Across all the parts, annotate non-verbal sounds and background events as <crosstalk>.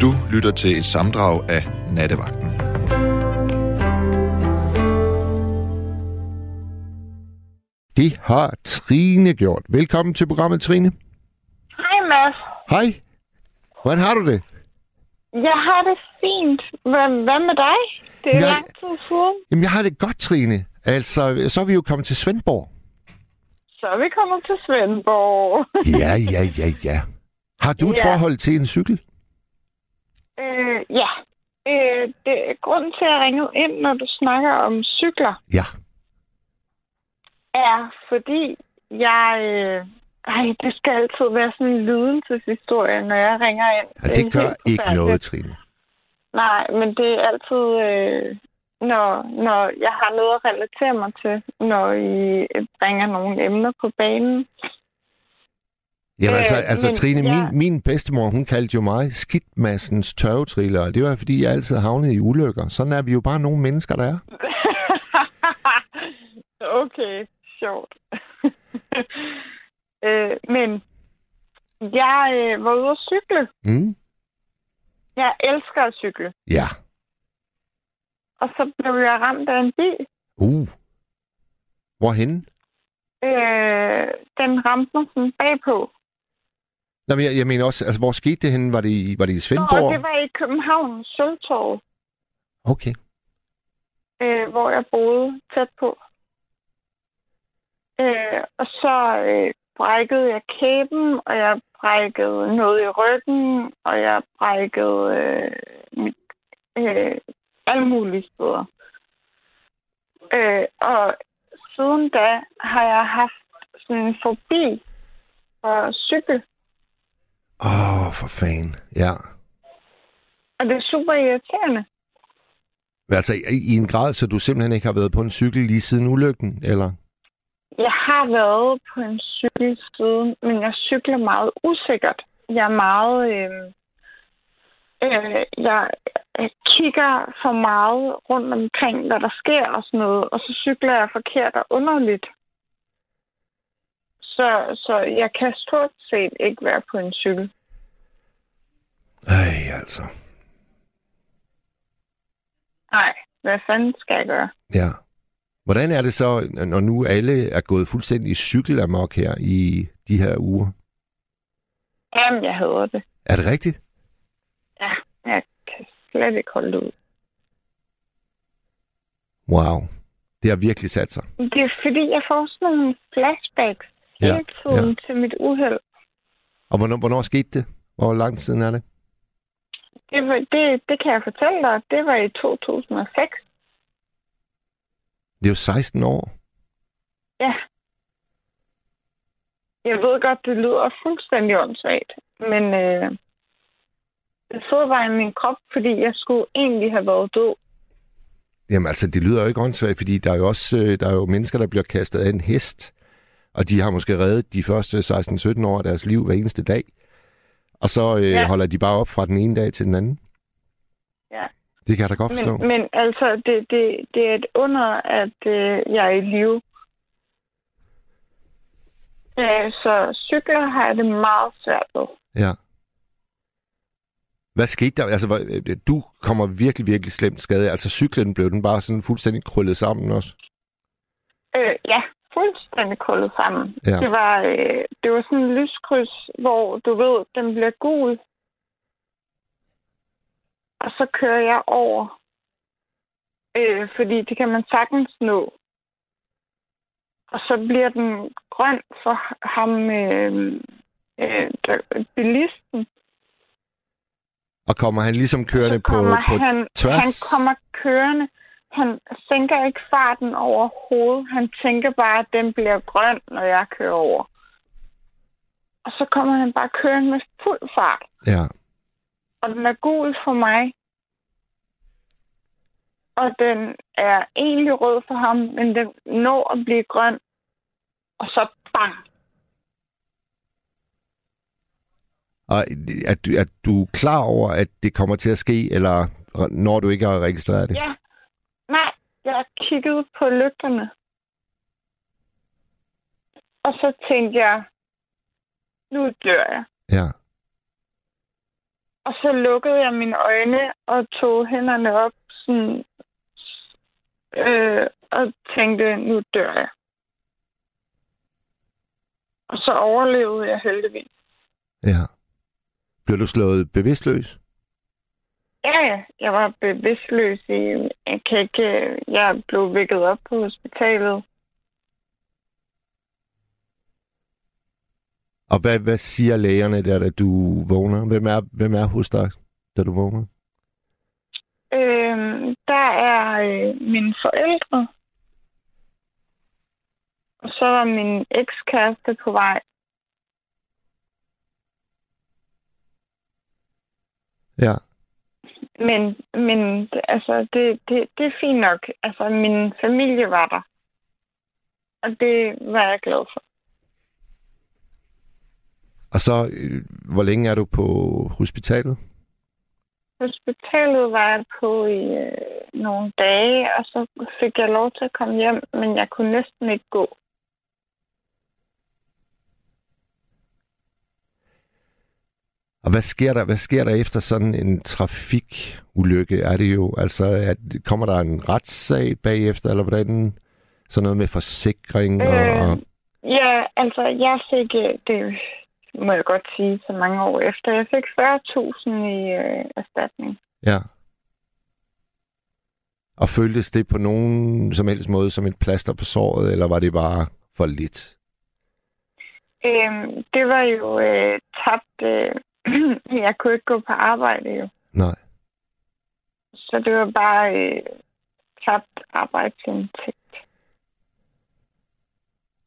Du lytter til et samdrag af Nattevagten. Det har Trine gjort. Velkommen til programmet, Trine. Hej Mads. Hej. Hvordan har du det? Jeg har det fint. Hvad, med dig? Det er Jeg- lang tid siden. Jamen, jeg har det godt, Trine. Altså, så er vi jo kommet til Svendborg. Så er vi kommet til Svendborg. Ja, ja, ja, ja. Har du et Ja. forhold til en cykel? Øh, ja. Øh, det, grunden til, at jeg ringede ind, når du snakker om cykler, Ja. er fordi jeg... Øh, ej, det skal altid være sådan en lidelseshistorie, når jeg ringer ind. ja det gør ikke noget, Trine. Nej, men det er altid, øh, når, når jeg har noget at relatere mig til, når I bringer nogle emner på banen. Jamen Øh, altså, altså men Trine, jeg- min, min bedstemor, hun kaldte jo mig skidtmassens tørvetriller, og det var fordi, jeg altid havnede i ulykker. Sådan er vi jo bare nogle mennesker, der er. <laughs> okay, sjovt. <laughs> øh, men jeg øh, var ude at cykle. Mm? Jeg elsker at cykle. Ja. Og så blev jeg ramt af en bil. Uh. Hvorhen? Øh, den ramte mig sådan bagpå. Nå, men jeg, jeg mener også, altså, hvor skete det henne? Var det i, var det i Nå, Svendborg? det var i København, Sølvtorv, Okay. øh, hvor jeg boede tæt på. Øh, og så øh, brækkede jeg kæben, og jeg brækkede noget i ryggen, og jeg brækkede øh, mit, øh, alle mulige steder. Øh, og siden da har jeg haft sådan en forbi for cykel, Åh, oh, for fanden. Ja. og det er super irriterende. Altså, i, i en grad, så du simpelthen ikke har været på en cykel lige siden ulykken, eller? Jeg har været på en cykel siden, men jeg cykler meget usikkert. Jeg er meget... Øh, øh, jeg, jeg kigger for meget rundt omkring, hvad der sker og sådan noget, og så cykler jeg forkert og underligt. Så, så jeg kan stort set ikke være på en cykel. Ej, altså. Nej, hvad fanden skal jeg gøre? Ja. Hvordan er det så, når nu alle er gået fuldstændig cykelamok her i de her uger? Jamen, jeg hader det. Er det rigtigt? Ja, jeg kan slet ikke holde det ud. Wow. Det har virkelig sat sig. Det er fordi, jeg får sådan nogle flashbacks Ja, ja. til mit uheld. Og hvornår, hvornår skete det? Hvor lang tid siden er det? Det, var, det, det kan jeg fortælle dig. Det var i 2006. Det er jo 16 år. Ja. Jeg ved godt, det lyder fuldstændig åndssvagt, men øh, det sidder bare i min krop, fordi jeg skulle egentlig have været død. Jamen altså, det lyder jo ikke åndssvagt, fordi der er jo også øh, der er jo mennesker, der bliver kastet af en hest, og de har måske reddet de første 16-17 år af deres liv hver eneste dag. Og så øh, ja. Holder de bare op fra den ene dag til den anden. Ja. Det kan jeg da godt forstå. Men, men altså, det, det, det er et under, at øh, jeg er i live. Øh, så cykler har jeg det meget svært ved. Ja. Hvad skete der? Altså, øh, du kommer virkelig, virkelig slemt skade. Altså, cyklen blev den bare sådan fuldstændig krøllet sammen også. Øh, ja, fuldstændig kullet sammen. Ja. Det var, øh, det var sådan en lyskryds, hvor du ved, den bliver gul. Og så kører jeg over. Øh, fordi det kan man sagtens nå. Og så bliver den grøn for ham, øh, øh, bilisten. Og kommer han ligesom kørende på, på han, tværs? han kommer kørende. Han sænker ikke farten overhovedet. Han tænker bare, at den bliver grøn, når jeg kører over. Og så kommer han bare kørende med fuld fart. Ja. Og den er gul for mig. Og den er egentlig rød for ham, men den når at blive grøn. Og så bang. Og er du, er du klar over, at det kommer til at ske, eller når du ikke har registreret det? Ja. Nej, jeg kiggede på lygterne. Og så tænkte jeg, nu dør jeg. Ja. Og så lukkede jeg mine øjne og tog hænderne op sådan, øh, og tænkte, nu dør jeg. Og så overlevede jeg heldigvis. Ja. Blev du slået bevidstløs? Ja, ja. Jeg var bevidstløs i... Jeg kan ikke... Jeg blev vækket op på hospitalet. Og hvad, hvad siger lægerne der, da du vågner? Hvem er, hvem er hos dig, da du vågner? Øhm, der er øh, mine forældre. Og så var min ekskæreste på vej. Ja. Men, men altså, det, det, det er fint nok. Altså, min familie var der. Og det var jeg glad for. Og så, øh, hvor længe er du på hospitalet? Hospitalet var jeg på i øh, nogle dage, og så fik jeg lov til at komme hjem, men jeg kunne næsten ikke gå. Og hvad sker der, hvad sker der efter sådan en trafikulykke? Er det jo, altså, at, kommer der en retssag bagefter, eller hvordan? Sådan noget med forsikring og... Øh, og ja, altså, jeg fik, øh, det må jeg godt sige, så mange år efter, jeg fik 40.000 i øh, erstatning. ja. Og føltes det på nogen som helst måde som et plaster på såret, eller var det bare for lidt? Øh, det var jo øh, tabt... Øh, <clears throat> jeg kunne ikke gå på arbejde jo. Nej. Så det var bare øh, tabt arbejdsindtægt.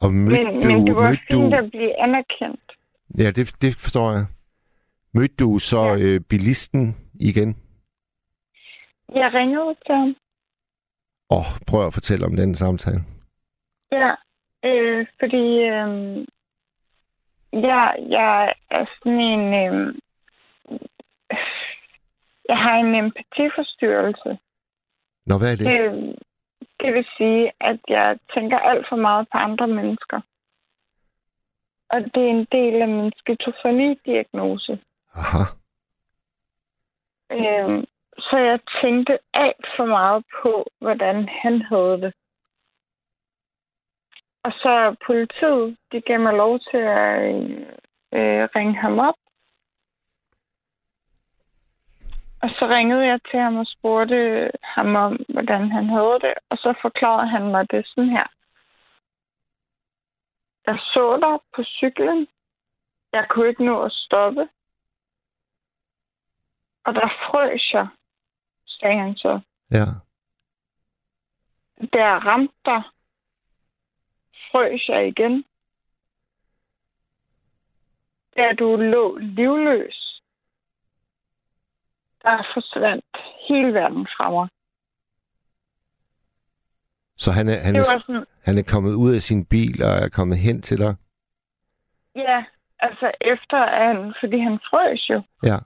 Og mødte Men, du... men det var fint du, at blive anerkendt. ja, det, det forstår jeg. Mødte du så Ja. øh, bilisten igen? Jeg ringede til ham. Åh, oh, prøv at fortælle om den samtale. Ja, øh, fordi øh, jeg, jeg er sådan en... Øh, jeg har en empatiforstyrrelse. Nå, hvad er det? Det, det vil sige, at jeg tænker alt for meget på andre mennesker. Og det er en del af min skizofreni-diagnose. Aha. Øhm, så jeg tænkte alt for meget på, hvordan han havde det. Og så politiet, de gav mig lov til at øh, ringe ham op. Og så ringede jeg til ham og spurgte ham om, hvordan han havde det. Og så forklarede han mig det sådan her. Jeg så dig på cyklen. Jeg kunne ikke nå at stoppe. Og der frøs jeg, sagde han så. Ja. Da jeg ramte dig, frøs jeg igen. Da du lå livløs, der forsvandt hele verden fra mig. Så han er, han, er, sådan, han er kommet ud af sin bil og er kommet hen til dig? ja, altså efter han, fordi han frøs jo. Ja.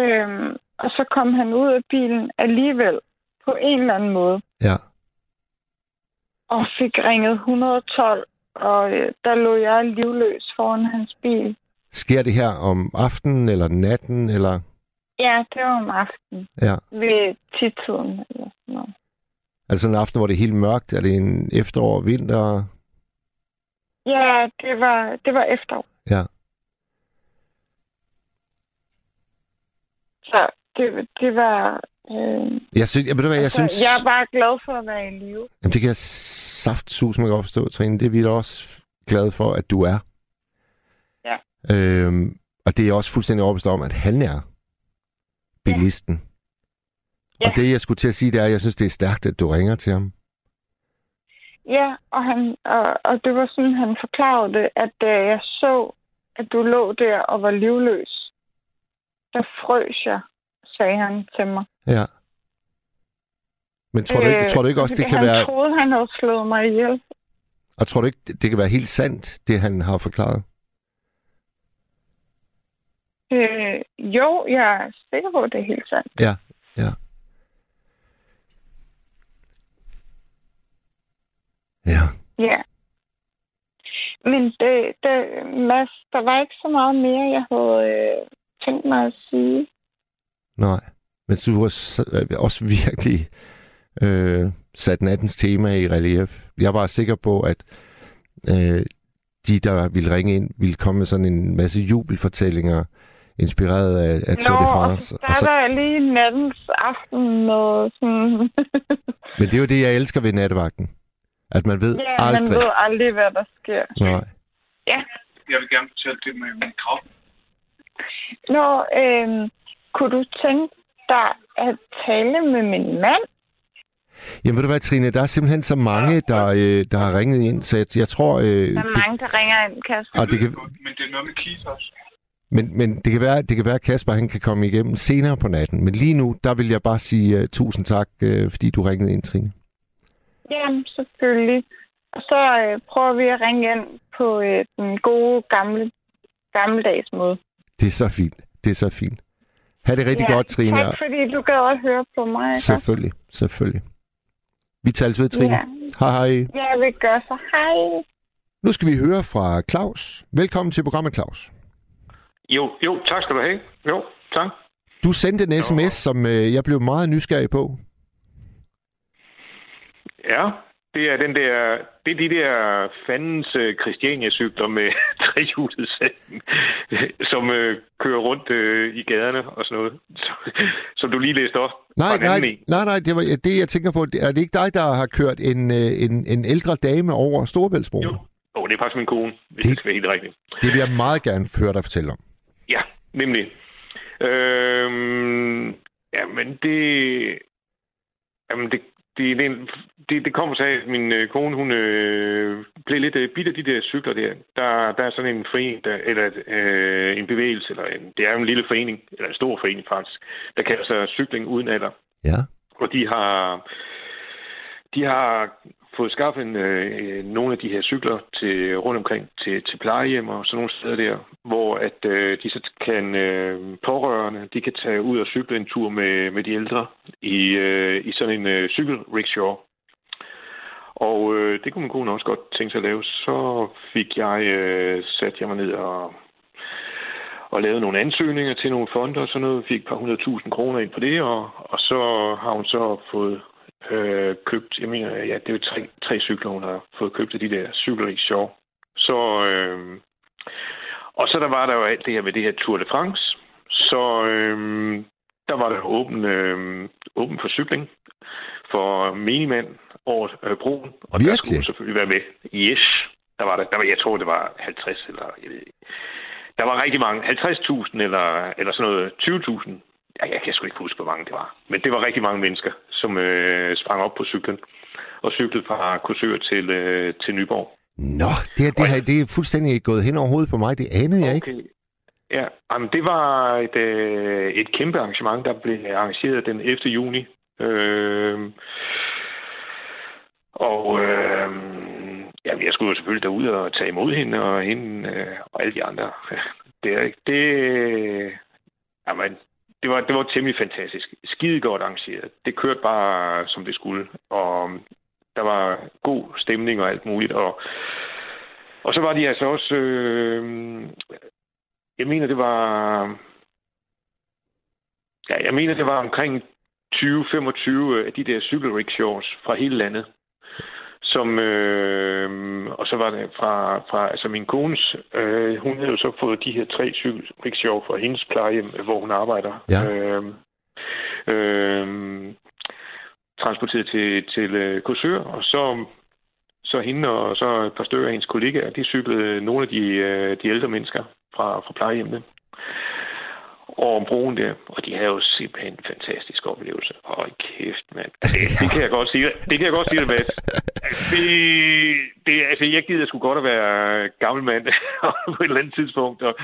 Øhm, og så kom han ud af bilen alligevel på en eller anden måde. Ja. Og fik ringet 112, og øh, der lå jeg livløs foran hans bil. Sker det her om aftenen eller natten? Eller? Ja, det var om aftenen Ja. ved tidtiden eller sådan noget. Er det sådan en aften, hvor det er helt mørkt? Er det en efterår, vinter? Ja, det var, det var efterår. Ja. Så det, det var... Øh, Jeg synes, jeg, ved du hvad, jeg altså, synes... jeg er bare glad for at være i live. Jamen, det kan jeg saftsus man godt forstå, Trine. Det er vi da også glade for, at du er. Ja. Øhm, og det er jeg også fuldstændig overbevist om, at han er bilisten. Ja. Ja. Og det, jeg skulle til at sige, det er, at jeg synes, det er stærkt, at du ringer til ham. Ja, og, han, og, og det var sådan, han forklarede det, at da jeg så, at du lå der og var livløs, der frøs jeg, sagde han til mig. Ja. Men tror du ikke, tror du ikke også, det kan Øh, han være... Han troede, han havde slået mig ihjel. Og tror du ikke, det kan være helt sandt, det han har forklaret? Øh, jo, jeg er sikker på, at det er helt sandt. Ja, ja. Ja. Ja. Men det, det, Mads, der var ikke så meget mere, jeg havde øh, tænkt mig at sige. Nej. Men du har øh, også <laughs> virkelig øh, sat nattens tema i relief. Jeg var sikker på, at øh, de, der ville ringe ind, ville komme med sådan en masse jubelfortællinger, inspireret af, af Tour de France. Nå, og så er der lige nattens aften noget sådan... <laughs> Men det er jo det, jeg elsker ved nattevagten. At man ved ja, aldrig... man ved aldrig, hvad der sker. Nej. Ja. Jeg vil gerne fortælle det med min krop. Nå, øh, kunne du tænke dig at tale med min mand? Jamen ved du hvad, Trine, der er simpelthen så mange, der, øh, der har ringet ind, så jeg, jeg tror... Øh, der er mange, der ringer ind, Kasper. Og det kan, men det er noget med Keith også. Men, men det, kan være, det kan være, at Kasper han kan komme igennem senere på natten. Men lige nu, der vil jeg bare sige uh, tusind tak, uh, fordi du ringede ind, Trine. Jamen, selvfølgelig. Og så uh, prøver vi at ringe ind på uh, den gode, gamle, gammeldags måde. Det er så fint. Det er så fint. Ha' det rigtig ja, godt, Trine. Tak, fordi du gad at høre på mig. Ikke? Selvfølgelig, selvfølgelig. Vi tales ved, Trine. Ja. Hej hej. Ja, vi gør så. Hej. Nu skal vi høre fra Claus. Velkommen til programmet, Claus. Jo, jo, tak skal du have. Jo, tak. Du sendte en sms, som øh, jeg blev meget nysgerrig på. Ja, det er den der, det er de der fandens uh, Christiania-cykler med <laughs> trehjulet som uh, kører rundt uh, i gaderne og sådan noget, <laughs> som du lige læste op. Nej, nej, nej, nej, det var det, jeg tænker på. Er det ikke dig, der har kørt en, en, en ældre dame over Storebæltsbroen? Jo, oh, det er faktisk min kone, hvis det, det være helt rigtigt. Det vil jeg meget gerne høre dig fortælle om. Ja, nemlig. Øhm, ja, men det... Jamen, det, det, det, det, det kommer så af, at min øh, kone, hun øh, blev lidt øh, bidt af de der cykler der. Der, der er sådan en forening, der, eller øh, en bevægelse, eller en, det er en lille forening, eller en stor forening faktisk, der kalder sig Cykling Uden Alder. Ja. Og de har, de har fået skaffet en, øh, øh, nogle af de her cykler til rundt omkring til, til plejehjem og sådan nogle steder der, hvor at øh, de så kan øh, pårørende, de kan tage ud og cykle en tur med, med de ældre i, øh, i sådan en øh, cykelrickshaw. Og øh, det kunne min kone også godt tænke sig at lave. Så fik jeg øh, sat jeg mig ned og og lavet nogle ansøgninger til nogle fonder og sådan noget. Fik et par hundredtusind kroner ind på det, og, og så har hun så fået øh, købt, jeg mener, ja, det er jo tre, tre cykler, hun har fået købt af de der cykelrickshaw. Så, øh, og så der var der jo alt det her med det her Tour de France. Så øh, der var der åben, øh, åben for cykling for minimand over øh, broen. Og Virkelig? der skulle hun selvfølgelig være med. Yes, der var der. der var, jeg tror, det var 50 eller... Jeg ved, der var rigtig mange. 50.000 eller, eller sådan noget. 20.000 Ja, jeg kan sgu ikke huske, hvor mange det var. Men det var rigtig mange mennesker, som øh, sprang op på cyklen og cyklede fra Korsør til, øh, til Nyborg. Nå, det, her, det, her, det er fuldstændig gået hen over hovedet på mig. Det anede jeg okay. ikke. Ja, jamen, det var et, øh, et kæmpe arrangement, der blev arrangeret den 11. juni. Øh, og øh, jamen, jeg skulle jo selvfølgelig derud og tage imod hende og hende øh, og alle de andre. <laughs> Det, det, jamen, det var, det var temmelig fantastisk. Skide godt arrangeret. Det kørte bare, som det skulle. Og um, der var god stemning og alt muligt. Og, og så var de altså også... Øh, jeg mener, det var... Ja, jeg mener, det var omkring 20-25 øh, af de der cykelrickshaws fra hele landet. Som, øh, og så var det fra, fra altså min kones, øh, hun havde jo så fået de her tre cykelrickshaw fra hendes plejehjem, hvor hun arbejder. Ja. Øh, øh, transporteret til, til øh, Korsør, og så, så hende og så et par stykker af hendes kollegaer, de cyklede nogle af de, øh, de ældre mennesker fra, fra plejehjemmene over broen der, og de havde jo simpelthen en fantastisk oplevelse. Hold kæft, mand. Det, det kan jeg godt sige Det kan jeg godt sige det, Mads. Det, det, altså, jeg gider sgu godt at være gammel mand <laughs> på et eller andet tidspunkt, og,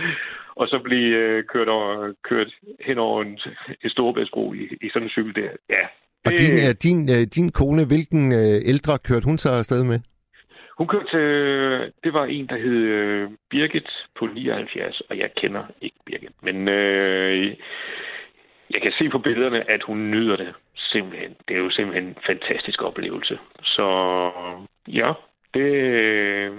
og så blive øh, kørt, over, kørt hen over en, en storebæltsbro i, i sådan en cykel der. Ja. Og din, øh, din, øh, din kone, hvilken øh, ældre kørte hun så afsted med? Hun kørte til, det var en, der hed øh, Birgit på 79, og jeg kender ikke Birgit. Men øh, jeg kan se på billederne, at hun nyder det simpelthen. Det er jo simpelthen en fantastisk oplevelse. Så ja, det... Øh,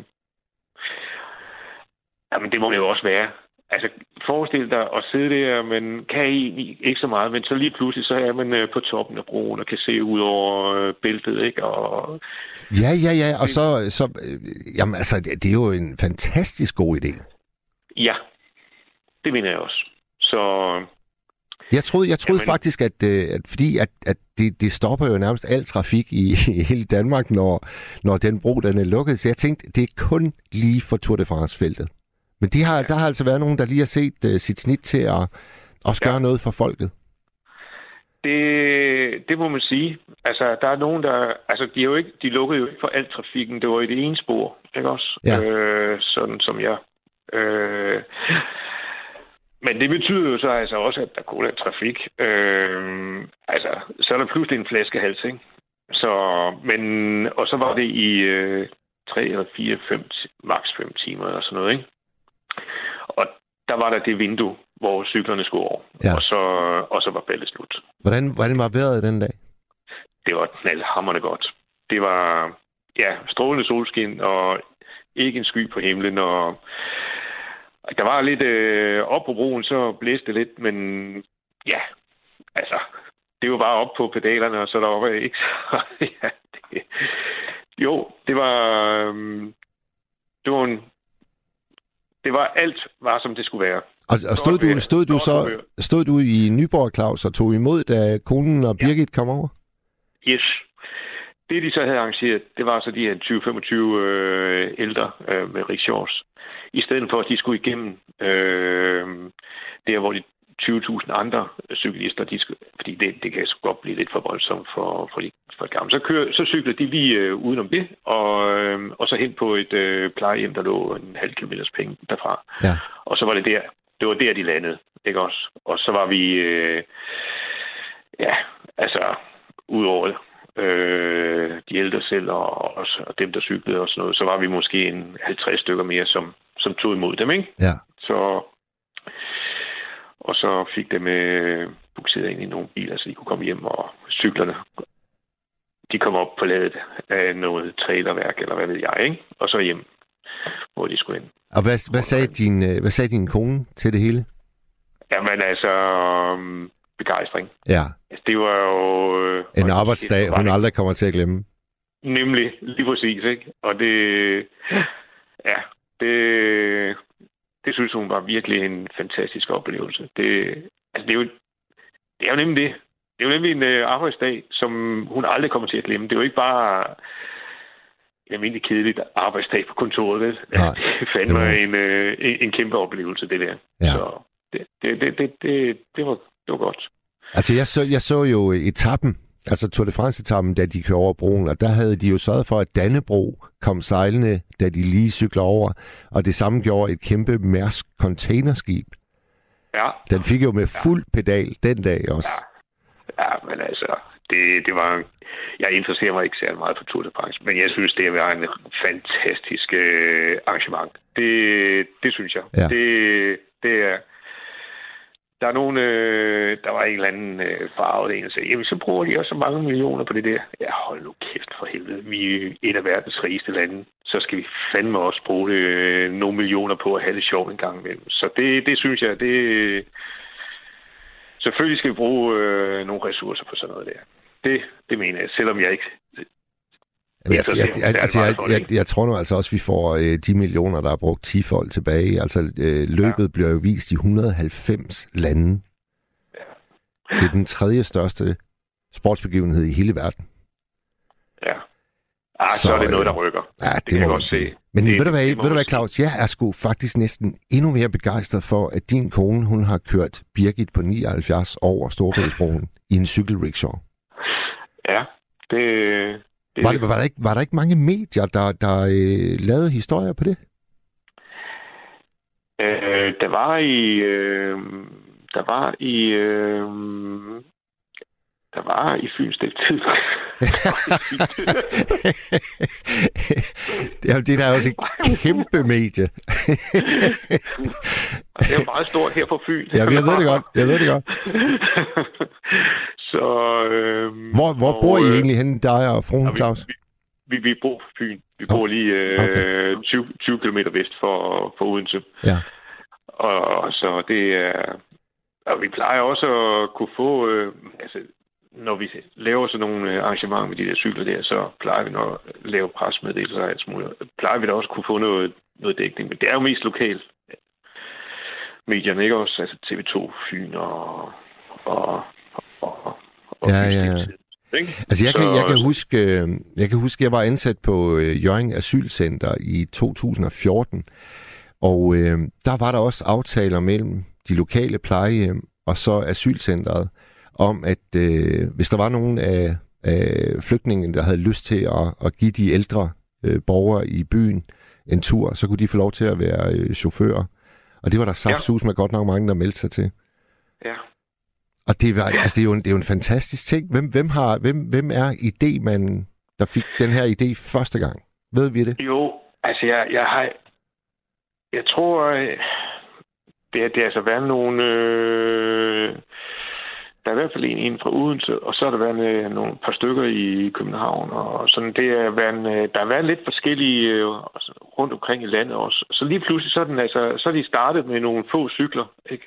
jamen, det må det jo også være altså, forestil dig at sidde der, men kan I ikke så meget, men så lige pludselig, så er man øh, på toppen af broen og kan se ud over øh, bæltet, ikke? Og, Ja, ja, ja. Og så, så øh, jamen, altså, det det er jo en fantastisk god idé. ja, det mener jeg også. Så Jeg troede, jeg troede Jamen- faktisk, at, øh, at fordi at, at det, det stopper jo nærmest al trafik i, <laughs> i hele Danmark, når, når den bro den er lukket. Så jeg tænkte, det er kun lige for Tour de France-feltet. Men de har, ja. der har altså været nogen, der lige har set uh, sit snit til at også gøre Ja. noget for folket. Det, det må man sige. Altså, der er nogen, der... Altså, de, er jo ikke, de lukkede jo ikke for al trafikken. Det var i det ene spor, ikke også? Ja. Øh, sådan som jeg... Øh, men det betyder jo så altså også, at der kun er trafik. Øh, altså, så er der pludselig en flaskehals, ikke? Så, men, og så var det i øh, 3 eller 4, 5, maks 5 timer eller sådan noget, ikke? Og der var der det vindue, hvor cyklerne skulle over. Ja. Og, så, og så var ballet slut. Hvordan, hvordan var vejret den dag? Det var knaldhammerende godt. Det var ja, strålende solskin og ikke en sky på himlen. Og der var lidt øh, op på broen, så blæste det lidt, men ja, altså, det var bare op på pedalerne, og så deroppe, ikke? <laughs> Så, ja, det, jo, det var, øhm, det var en, det var alt var, som det skulle være. Og, og stod, du, stod, du så, stod du i Nyborg, Claus, og tog imod, da konen og Ja. Birgit kom over? Yes. Det, de så havde arrangeret, det var så de her 20-25 øh, ældre øh, med rickshaws. I stedet for, at de skulle igennem øh, der, hvor de 20.000 andre cyklister, de fordi det, det kan sgu godt blive lidt for voldsomt for, for, de, for de gamle. Så, kører, så cyklede de lige øh, udenom det, og, øh, og så hen på et øh, plejehjem, der lå en halv kilometers penge derfra. Ja. Og så var det der, det var der, de landede, ikke også? Og så var vi, øh, ja, altså, udover øh, de ældre selv og, og, og dem, der cyklede og sådan noget, så var vi måske en 50 stykker mere, som, som tog imod dem, ikke? Ja. Så, og så fik dem øh, bukseret ind i nogle biler, så de kunne komme hjem, og cyklerne, de kom op på ladet af noget trailerværk, eller hvad ved jeg, ikke? Og så hjem, hvor de skulle ind. Og hvad, hvad, sagde din, øh, hvad sagde din kone til det hele? Jamen altså, um, begejstring. Ja, Altså, det var jo... Øh, en arbejdsdag, hun aldrig kommer til at glemme. Nemlig, lige præcis, ikke? Og det... Ja, det... Det synes hun var virkelig en fantastisk oplevelse. Det, altså, det er jo... Det er jo nemlig det. Det er jo nemlig en øh, arbejdsdag, som hun aldrig kommer til at glemme. Det er jo ikke bare en almindelig kedelig arbejdsdag på kontoret, vel? Nej, <laughs> det fandme det en, øh, en, en kæmpe oplevelse, det der. Ja. Så det, det, det, det, det, det, var, det var godt. Altså, jeg så, jeg så jo etappen, altså Tour de France-etappen, da de kørte over broen, og der havde de jo sørget for, at Dannebro kom sejlende, da de lige cykler over, og det samme gjorde et kæmpe Mærsk containerskib. Ja, Den fik jo med fuld pedal den dag også. Ja, men altså, det, det var... Jeg interesserer mig ikke særlig meget for Tour de France, men jeg synes, det var en fantastisk øh, arrangement. Det, det synes jeg. Ja. Det, det er... Der er nogen, Øh, der var en eller anden øh, farve, der en, der sagde, jamen, så bruger de også så mange millioner på det der. Ja, hold nu kæft for helvede. Vi er et af verdens rigeste lande. Så skal vi fandme også bruge øh, nogle millioner på at have det sjovt en gang imellem. Så det, det synes jeg, det, Selvfølgelig skal vi bruge øh, nogle ressourcer på sådan noget der. Det, det mener jeg, selvom jeg ikke... Jeg, jeg, jeg, altså, jeg, det, jeg, jeg tror nu altså også, vi får øh, de millioner, der er brugt 10 folk tilbage. Altså, øh, løbet ja. bliver jo vist i 190 lande. Det er den tredje største sportsbegivenhed i hele verden. Ja. Ah, så, Så, er det noget, der øh, rykker. Ja, det, kan må jeg godt se. Men Det- ved du hvad, det ved du hvad. Claus? Jeg er sgu faktisk næsten endnu mere begejstret for, at din kone, hun har kørt Birgit på 79 over Storbæltsbroen i en cykelrickshaw. Ja, det... det Var, det, var, der ikke, var der ikke mange medier, der, der øh, lavede historier på det? Øh, der var i... Øh, der var i... Øh, der var i Fyns Tid. <laughs> Jamen, det er da også et kæmpe medie. det er meget stort her på Fyn. Ja, jeg ved det godt. Jeg ved det godt. <laughs> så... Øh, Hvor, hvor og, bor I øh, egentlig henne, dig og fruen, Ja, vi- Claus? Vi, vi bor på Fyn. Vi bor lige øh, okay. 20, 20 km vest for, for Odense. Ja. Og så det er... Og vi plejer også at kunne få... Øh, altså, når vi laver sådan nogle øh, arrangementer med de der cykler der, så plejer vi når at lave presmeddelelser og alt muligt. Plejer vi da også at kunne få noget, noget dækning. Men det er jo mest lokalt. Medierne, ikke også? Altså TV2, Fyn og... og, og, og ja, ja, ja. Altså jeg kan, så... jeg kan huske, øh, jeg kan huske, jeg var ansat på øh, Jørgen Asylcenter i 2014, og øh, der var der også aftaler mellem de lokale plejehjem og så asylcentret om, at øh, hvis der var nogen af, af flygtningene, der havde lyst til at, at give de ældre øh, borgere i byen en tur, så kunne de få lov til at være øh, chauffører. Og det var der saftsus med godt nok mange, der meldte sig til. Ja. Og det, var, altså, det, er jo en, det er jo en fantastisk ting. Hvem, hvem, har, hvem, hvem er idémanden, der fik den her idé første gang? Ved vi det? Jo, altså jeg, jeg har... Jeg tror, øh, det, er, det er altså været nogle... Øh, der er i hvert fald en inden fra Odense, og så har der været øh, nogle par stykker i København. Og sådan, det er været, øh, der har været lidt forskellige øh, rundt omkring i landet også. Så lige pludselig så er, den, altså, så er de startet med nogle få cykler, ikke?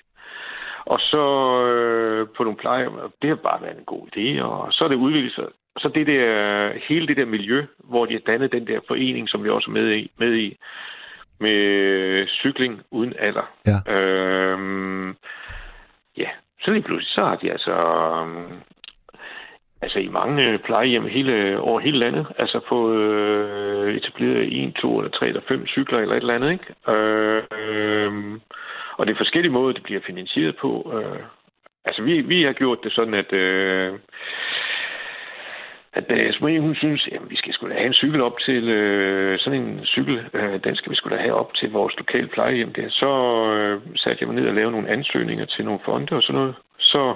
Og så øh, på nogle pleje, det har bare været en god idé, og så er det udviklet sig. Så det der, hele det der miljø, hvor de har dannet den der forening, som vi også er med i, med i med cykling uden alder. Ja. Øhm, ja, så lige pludselig, så har de altså... Altså i mange øh, plejehjem hele, over hele landet, altså på øh, etableret en, to eller tre eller fem cykler eller et eller andet, ikke? Øh, øh, og det er forskellige måder, det bliver finansieret på. Øh, altså vi, vi har gjort det sådan, at øh, at øh, Smage, hun synes, at vi skal skulle have en cykel op til, øh, sådan en cykel, øh, den skal vi skulle have op til vores lokale plejehjem der. Så øh, satte jeg mig ned og lavede nogle ansøgninger til nogle fonde og sådan noget. Så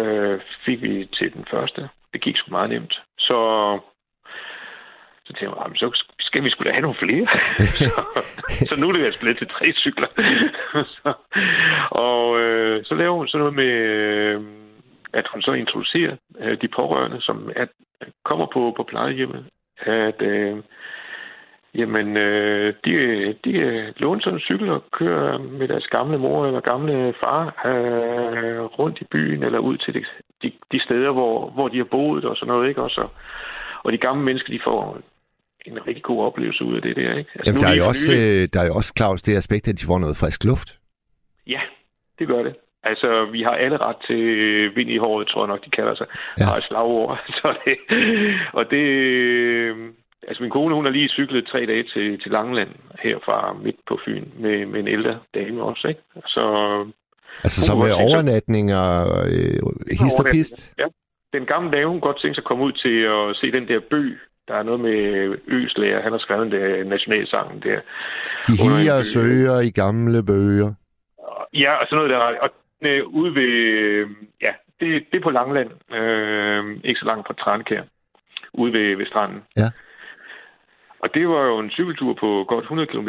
uh, fik vi til den første. Det gik sgu meget nemt. Så, så tænkte jeg, så skal vi skulle have nogle flere. <laughs> så, så nu er det altså blevet til tre cykler. <laughs> så, og uh, så laver hun sådan noget med... Uh, at hun så introducerer øh, de pårørende, som er, kommer på, på plejehjemmet, at øh, jamen, øh, de, de låner sådan en cykel og kører med deres gamle mor eller gamle far øh, rundt i byen eller ud til de, de, de steder, hvor, hvor de har boet og sådan noget, ikke? Og, så, og de gamle mennesker, de får en rigtig god oplevelse ud af det der, ikke? Altså, Jamen, der, er jo også, øh, der er jo også, Claus, det aspekt, at de får noget frisk luft. Ja, det gør det. Altså, vi har alle ret til vind i håret, tror jeg nok, de kalder sig. Ja. Har et slagord. <laughs> Så det, og det... Altså, min kone, hun har lige cyklet tre dage til, til Langeland herfra midt på Fyn med, med en ældre dame også, ikke? Så... Altså, så med overnatninger og øh, hist og pist? Ja. Den gamle dame, hun godt tænke sig at komme ud til at se den der bø, der er noget med Øslæger. Han har skrevet den nationalsangen der. De higer og søger i gamle bøger. Ja, og sådan noget der. Og øh, ude ved, øh, ja, det, det er på Langland, øh, ikke så langt fra Tranekær, ude ved, ved stranden. Ja. Og det var jo en cykeltur på godt 100 km.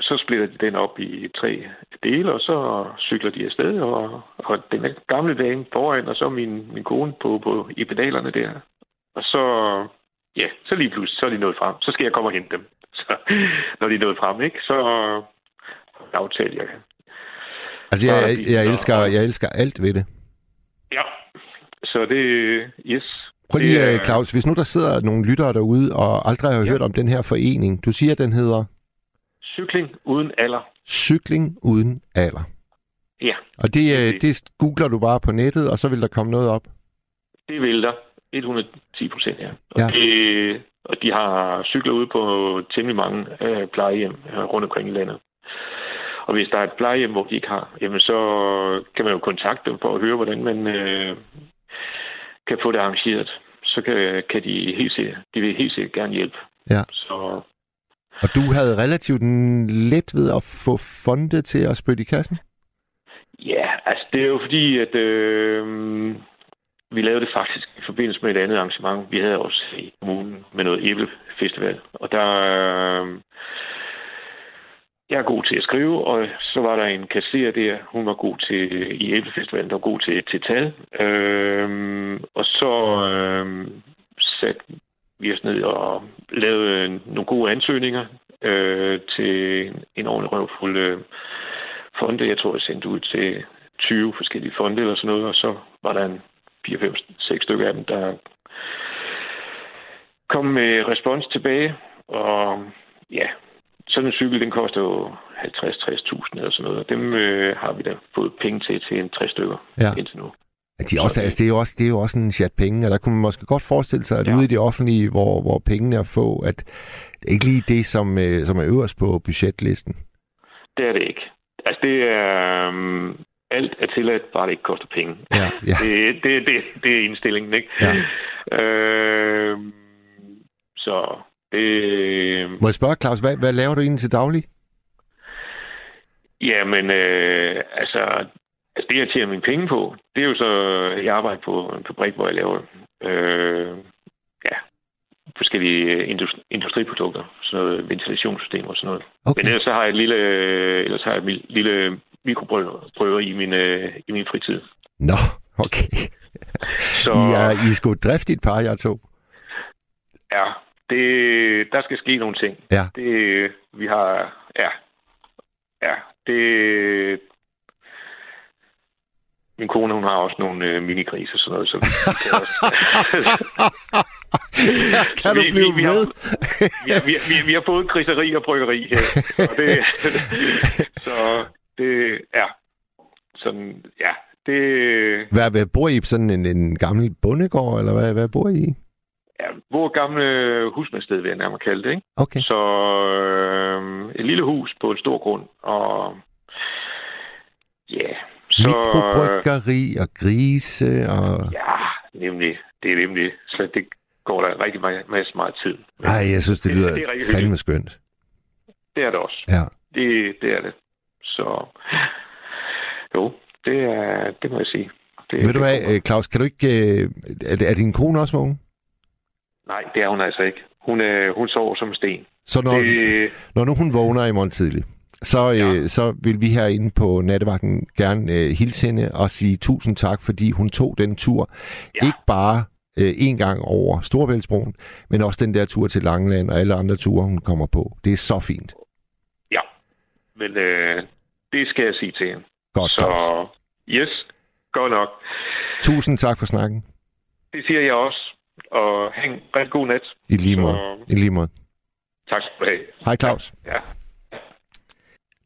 Så splitter de den op i tre dele, og så cykler de afsted, og, og den gamle dame foran, og så min, min kone på, på, i pedalerne der. Og så, ja, så lige pludselig, så er de nået frem. Så skal jeg komme og hente dem. <laughs> Så, når de er nået frem, ikke? Så aftalte jeg Altså, jeg, jeg, jeg, elsker, jeg elsker alt ved det. Ja, så det... Yes. Prøv lige, det, øh, Claus, hvis nu der sidder nogle lyttere derude og aldrig har ja. hørt om den her forening. Du siger, at den hedder... Cykling uden alder. Cykling uden alder. Ja. Og det, øh, det. det googler du bare på nettet, og så vil der komme noget op? Det vil der. 110 procent, ja. Og, ja. Det, og de har cykler ude på temmelig mange øh, plejehjem øh, rundt omkring i landet. Og hvis der er et plejehjem, hvor de ikke har, jamen så kan man jo kontakte dem for at høre, hvordan man øh, kan få det arrangeret. Så kan, kan de helt sikkert, de vil helt sikkert gerne hjælpe. Ja. Så, og du havde relativt let ved at få fondet til at spytte i kassen? Ja, altså det er jo fordi, at øh, vi lavede det faktisk i forbindelse med et andet arrangement. Vi havde også i kommunen med noget æblefestival. Og der, øh, jeg er god til at skrive, og så var der en kasserer der, hun var god til, i Æblefestivalen, der var god til, til tal. Øhm, og så øhm, satte vi os ned og lavede nogle gode ansøgninger øh, til en ordentlig røvfuld øh, fonde. Jeg tror, jeg sendte ud til 20 forskellige fonde eller sådan noget, og så var der en 4-5-6 stykker af dem, der kom med respons tilbage. Og ja, sådan en cykel, den koster jo 50-60.000 eller sådan noget, og dem øh, har vi da fået penge til til en 60 stykker Ja. indtil nu. De også, altså, det, er jo også, det er jo også en chat penge, og der kunne man måske godt forestille sig, at ja. Ude i det offentlige, hvor, hvor pengene er få, at det er ikke lige det, som, øh, som er øverst på budgetlisten. Det er det ikke. Altså, det er... Um, alt er tilladt, bare det ikke koster penge. Ja, ja. <laughs> Det, det, det, det er indstillingen, ikke? Ja. Øh, så det... Må jeg spørge, Claus, hvad, hvad laver du egentlig til daglig? Jamen, øh, altså, altså, det jeg tjener mine penge på, det er jo så, jeg arbejder på en fabrik, hvor jeg laver øh, ja, forskellige industri- industriprodukter, sådan noget ventilationssystemer og sådan noget. Okay. Men ellers så har jeg et lille, ellers har jeg et lille mikrobrødre i min, øh, i min fritid. Nå, okay. Så I er, I er sgu et driftigt par, jeg to. ja, det, der skal ske nogle ting. Ja. Det, vi har, ja, ja, det, min kone, hun har også nogle øh, minigrise og sådan noget, så vi kan også... <laughs> kan du blive vi- vi har- ved? ja, vi, vi, vi har både griseri og bryggeri her. Så det, <laughs> så det ja, sådan, ja, det, Hvad, hvad bor I på sådan en, en gammel bondegård, eller hvad, hvad bor i? Ja, vores gamle husmandssted, vil jeg nærmere kalde det, ikke? Okay. Så øh, et lille hus på en stor grund, og ja, så... Mikrobryggeri og grise og... Ja, nemlig. Det er nemlig. Så det går der rigtig meget, masse meget tid. Men Ej, jeg synes, det Det- lyder det er rigtig fandme skønt. Det er det også. Ja. Det, det er det. Så jo, det, er, det må jeg sige. Det, Ved du det hvad, kommer. Claus, kan du ikke... øh, Er, er din kone også vågen? Nej, det er hun altså ikke. Hun, er, hun sover som en sten. Så når, Det, når nu hun vågner i morgen tidlig, så, Ja. øh, så vil vi herinde på nattevagten gerne øh, hilse hende og sige tusind tak, fordi hun tog den tur. Ja. Ikke bare øh, en gang over Storebæltsbroen, men også den der tur til Langeland og alle andre ture, hun kommer på. Det er så fint. ja, men øh, det skal jeg sige til hende. Godt. Så yes, godt nok. Tusind tak for snakken. Det siger jeg også. Og have en rigtig god nat. I lige måde. Så- I lige måde. Tak skal du have. Hej Claus. Ja.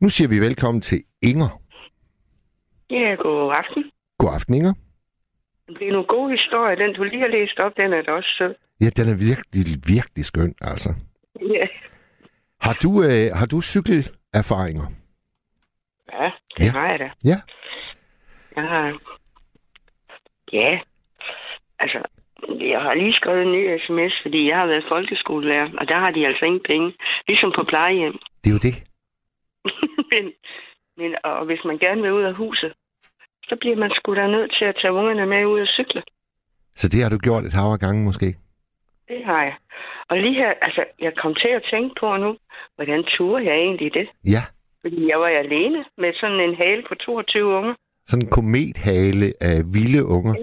Nu siger vi velkommen til Inger. Ja, god aften. God aften, Inger. Det er nogle gode historier. Den, du lige har læst op, den er da også sød. Ja, den er virkelig, virkelig skøn, altså. Ja, Har du, øh, har du cykelerfaringer? ja det Ja. har jeg da. Ja. Jeg har... Ja, altså, jeg har lige skrevet en ny sms, fordi jeg har været folkeskolelærer, og der har de altså ingen penge. Ligesom på plejehjem. <laughs> Det er jo det. men, men, og hvis man gerne vil ud af huset, så bliver man sgu da nødt til at tage ungerne med ud og cykle. Så det har du gjort et hav af gange måske? Det har jeg. Og lige her, altså, jeg kom til at tænke på nu, hvordan turde jeg egentlig det? Ja. Fordi jeg var alene med sådan en hale på 22 unger. Sådan en komethale af vilde unger.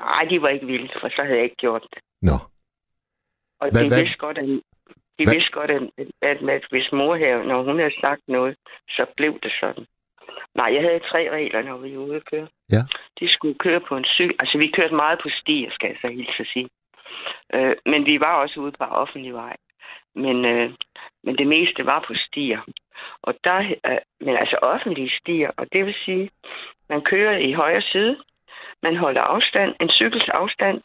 Nej, de var ikke vilde, for så havde jeg ikke gjort det. Nå. Og Hvad- de hvad- vidste godt, at, de Hvad- vidste godt, at, at, at hvis mor her, når hun havde sagt noget, så blev det sådan. Nej, jeg havde tre regler, når vi var ude at køre. Ja. De skulle køre på en cykel. Altså, vi kørte meget på stier, skal jeg så hilse at sige. Øh, men vi var også ude på offentlig vej. Men, øh, men det meste var på stier. Og der, øh, men altså offentlige stier, og det vil sige, man kører i højre side, man holder afstand, en cykels afstand,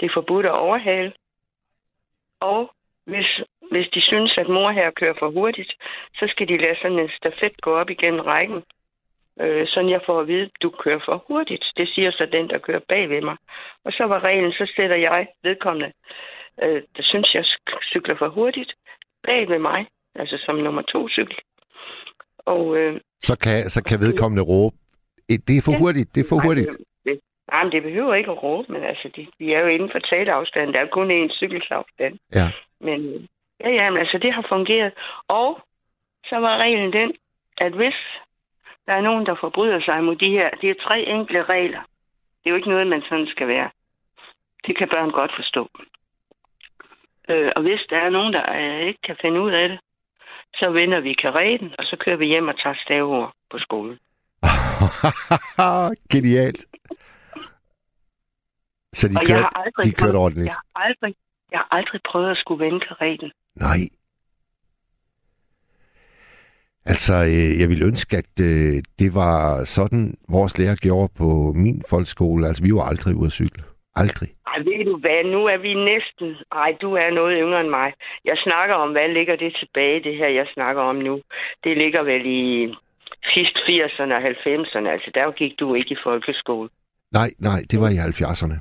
det er forbudt at overhale, og hvis, hvis de synes, at mor her kører for hurtigt, så skal de lade sådan en stafet gå op igennem rækken. Øh, sådan jeg får at vide, at du kører for hurtigt. Det siger så den, der kører bag ved mig. Og så var reglen, så sætter jeg vedkommende, øh, der synes, jeg cykler for hurtigt, bag ved mig. Altså som nummer to cykel. Og, øh, Så kan, så kan vedkommende råbe, "Eh, det er for Ja. hurtigt, det er for hurtigt. Nej, men det behøver ikke at råbe, men altså, de, de er jo inden for taleafstand. Der er kun én cykelsafstand. Ja. Men ja, ja, men altså, det har fungeret. Og så var reglen den, at hvis der er nogen, der forbryder sig mod de her, det er tre enkle regler. Det er jo ikke noget, man sådan skal være. Det kan børn godt forstå. Øh, og hvis der er nogen, der øh, ikke kan finde ud af det, så vender vi kareten, og så kører vi hjem og tager stavord på skolen. <laughs> Genialt. Så de og jeg kørte, har aldrig, de kørte prøvet- ordentligt? jeg har aldrig, jeg har aldrig prøvet at skulle vende kareten. Nej. Altså, øh, jeg ville ønske, at øh, det var sådan, vores lærer gjorde på min folkeskole. Altså, vi var aldrig ude at cykle. Aldrig. Ej, ved du hvad, nu er vi næsten... Ej, du er noget yngre end mig. Jeg snakker om, hvad ligger det tilbage, det her, jeg snakker om nu. Det ligger vel i sidst 80'erne og 90'erne. Altså, der gik du ikke i folkeskole. Nej, nej, det var i 70'erne.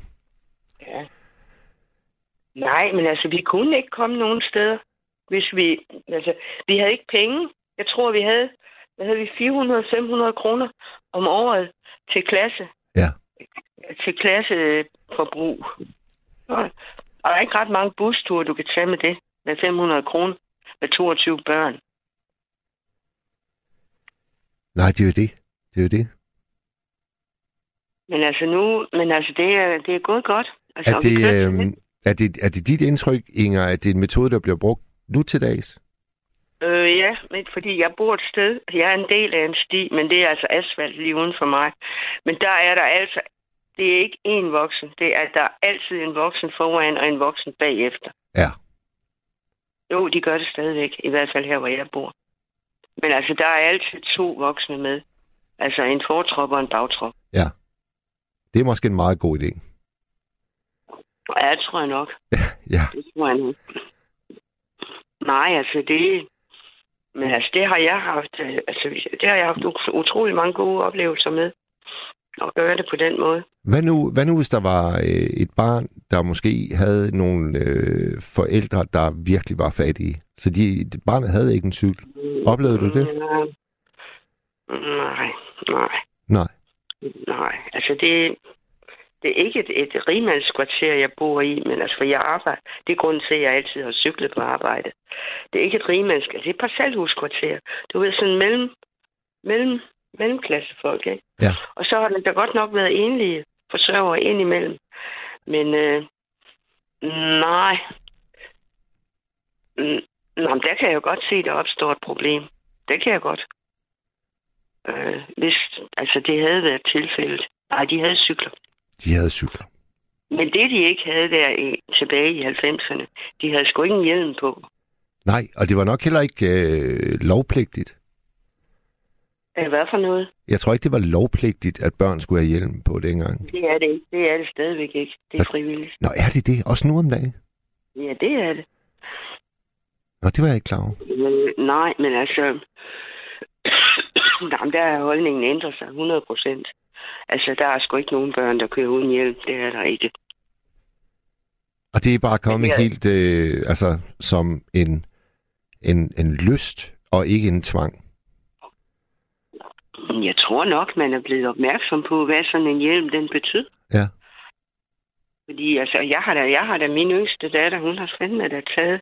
Nej, men altså, vi kunne ikke komme nogen steder, hvis vi... Altså, vi havde ikke penge. Jeg tror, vi havde... Hvad havde vi? 400-500 kroner om året til klasse. Ja. Til klasseforbrug. Og der er ikke ret mange busture, du kan tage med det. Med 500 kroner. Med 22 børn. Nej, det er jo det. Det er jo det. Men altså nu... Men altså, det er, det er gået godt. Altså, Er det, øh. Er, det, er det dit indtryk, Inger, at det er en metode, der bliver brugt nu til dags? Øh, ja, men fordi jeg bor et sted. Jeg er en del af en sti, men det er altså asfalt lige uden for mig. Men der er der altså... Det er ikke én voksen. Det er, der er altid en voksen foran og en voksen bagefter. Ja. Jo, de gør det stadigvæk. I hvert fald her, hvor jeg bor. Men altså, der er altid to voksne med. Altså en fortrop og en bagtrop. Det er måske en meget god idé. Ja, det tror jeg nok. Ja, Det tror jeg nok. Nej, altså det... Men altså, det har jeg haft, øh, altså, det har jeg haft ut- utrolig mange gode oplevelser med. At gøre det på den måde. Hvad nu, hvad nu hvis der var øh, et barn, der måske havde nogle øh, forældre, der virkelig var fattige? Så de, barnet havde ikke en cykel. Oplevede du det? Nej, nej, Nej. nej. Altså det, det er ikke et, et rigmandskvarter, jeg bor i, men altså for jeg arbejder. Det er grunden til, at jeg altid har cyklet på arbejde. Det er ikke et rigmandskvarter, det er et parcelhuskvarter. Du ved, sådan mellem, mellem, mellemklassefolk, ikke? Ja. Og så har der da godt nok været enlige forsørgere indimellem. Men øh, nej. Nå, men der kan jeg jo godt se, at der opstår et problem. Det kan jeg godt. Øh, hvis altså, det havde været tilfældet. Nej, de havde cykler. De havde cykler. Men det, de ikke havde der i, tilbage i 90'erne, de havde sgu ikke en hjelm på. Nej, og det var nok heller ikke øh, lovpligtigt. Hvad for noget? Jeg tror ikke, det var lovpligtigt, at børn skulle have hjelm på dengang. Det er det ikke. Det er det stadigvæk ikke. Det er frivilligt. Nå, er det det? Også nu om dagen? Ja, det er det. Nå, det var jeg ikke klar over. Øh, nej, men altså... <clears throat> Jamen, der er holdningen ændret sig 100 procent. Altså, der er sgu ikke nogen børn, der kører uden hjælp. Det er der ikke. Og det er bare kommet Ja. helt øh, altså, som en, en, en lyst og ikke en tvang. Jeg tror nok, man er blevet opmærksom på, hvad sådan en hjelm den betyder. Ja. Fordi altså, jeg har da, jeg har da min yngste datter, hun har fandme da taget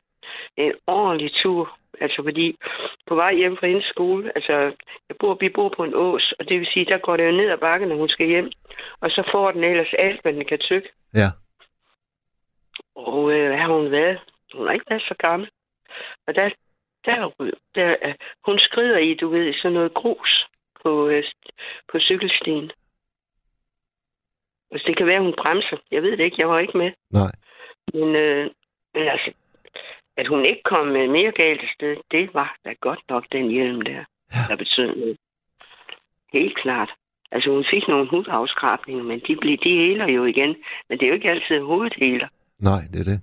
en ordentlig tur. Altså fordi på vej hjem fra hendes skole, altså jeg bor, vi bor på en ås, og det vil sige, der går det jo ned ad bakken, når hun skal hjem. Og så får den ellers alt, hvad den kan tykke. Ja. Og øh, hvad har hun været? Hun har ikke været så gammel. Og der, der, der, hun skrider i, du ved, i sådan noget grus på, øh, på cykelstien. Altså, det kan være, hun bremser. Jeg ved det ikke, jeg var ikke med. Nej. Men, øh, men altså, at hun ikke kom med mere galt sted, det var da godt nok den hjelm der, Ja. der betød noget. Helt klart. Altså, hun fik nogle hudafskrabninger, men de, blev, de heler jo igen. Men det er jo ikke altid hovedet heler. Nej, det er det.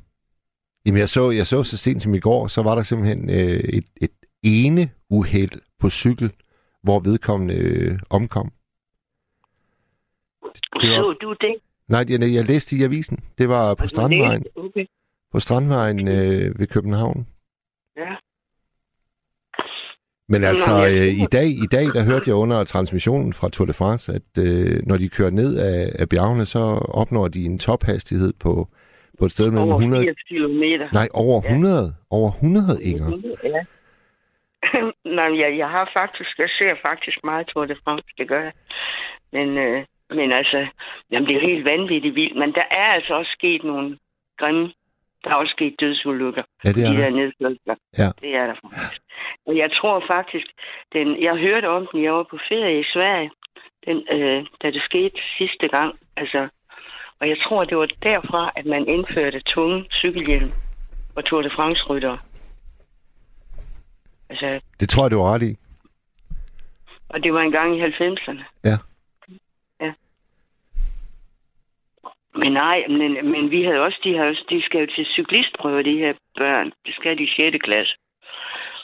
Jamen, jeg så, jeg så så sent som i går, så var der simpelthen øh, et, et ene uheld på cykel, hvor vedkommende øh, omkom. Det var- Så du det? Nej, jeg, jeg læste i avisen. Det var på Strandvejen, Okay. På Strandvejen øh, ved København. Ja. Men altså, Nå, øh, i dag, i dag, der hørte jeg under transmissionen fra Tour de France, at øh, når de kører ned af, af bjergene, så opnår de en tophastighed på, på et sted mellem Over 100... 80 kilometer. Nej, over Ja. 100. Over 100, Inger. Ja. <laughs> Nej, jeg, jeg har faktisk, jeg ser faktisk meget Tour de France, det gør jeg. Men, øh, men altså, jamen, det er helt vanvittigt vildt. Men der er altså også sket nogle grimme, der er også sket dødsulykker. Ja, det er de der. nedkørsler. Ja. Det er der faktisk. Og jeg tror faktisk, den, jeg hørte om den, jeg var på ferie i Sverige, den, øh, da det skete sidste gang. Altså, og jeg tror, det var derfra, at man indførte tunge cykelhjelm og Tour de France-ryttere. Altså, Det tror jeg, du har ret i. og det var engang i 90'erne. Ja. Ja. Men nej, men, men vi havde også, de, har også, de skal jo til cyklistprøve, de her børn. Det skal de i 6. klasse.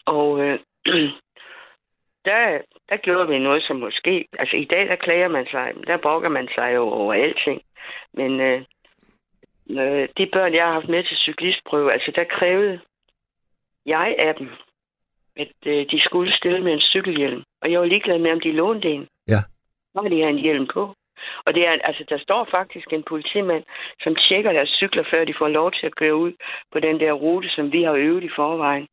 Og øh, <clears throat> der, der gjorde vi noget, som måske... Altså i dag, der klager man sig, der brokker man sig jo over alting. Men øh, øh, de børn, jeg har haft med til cyklistprøve, altså der krævede jeg af dem, at øh, de skulle stille med en cykelhjelm. Og jeg var ligeglad med, om de lånte en. Ja. Så de have en hjelm på. Og det er, altså, der står faktisk en politimand, som tjekker deres cykler, før de får lov til at køre ud på den der rute, som vi har øvet i forvejen.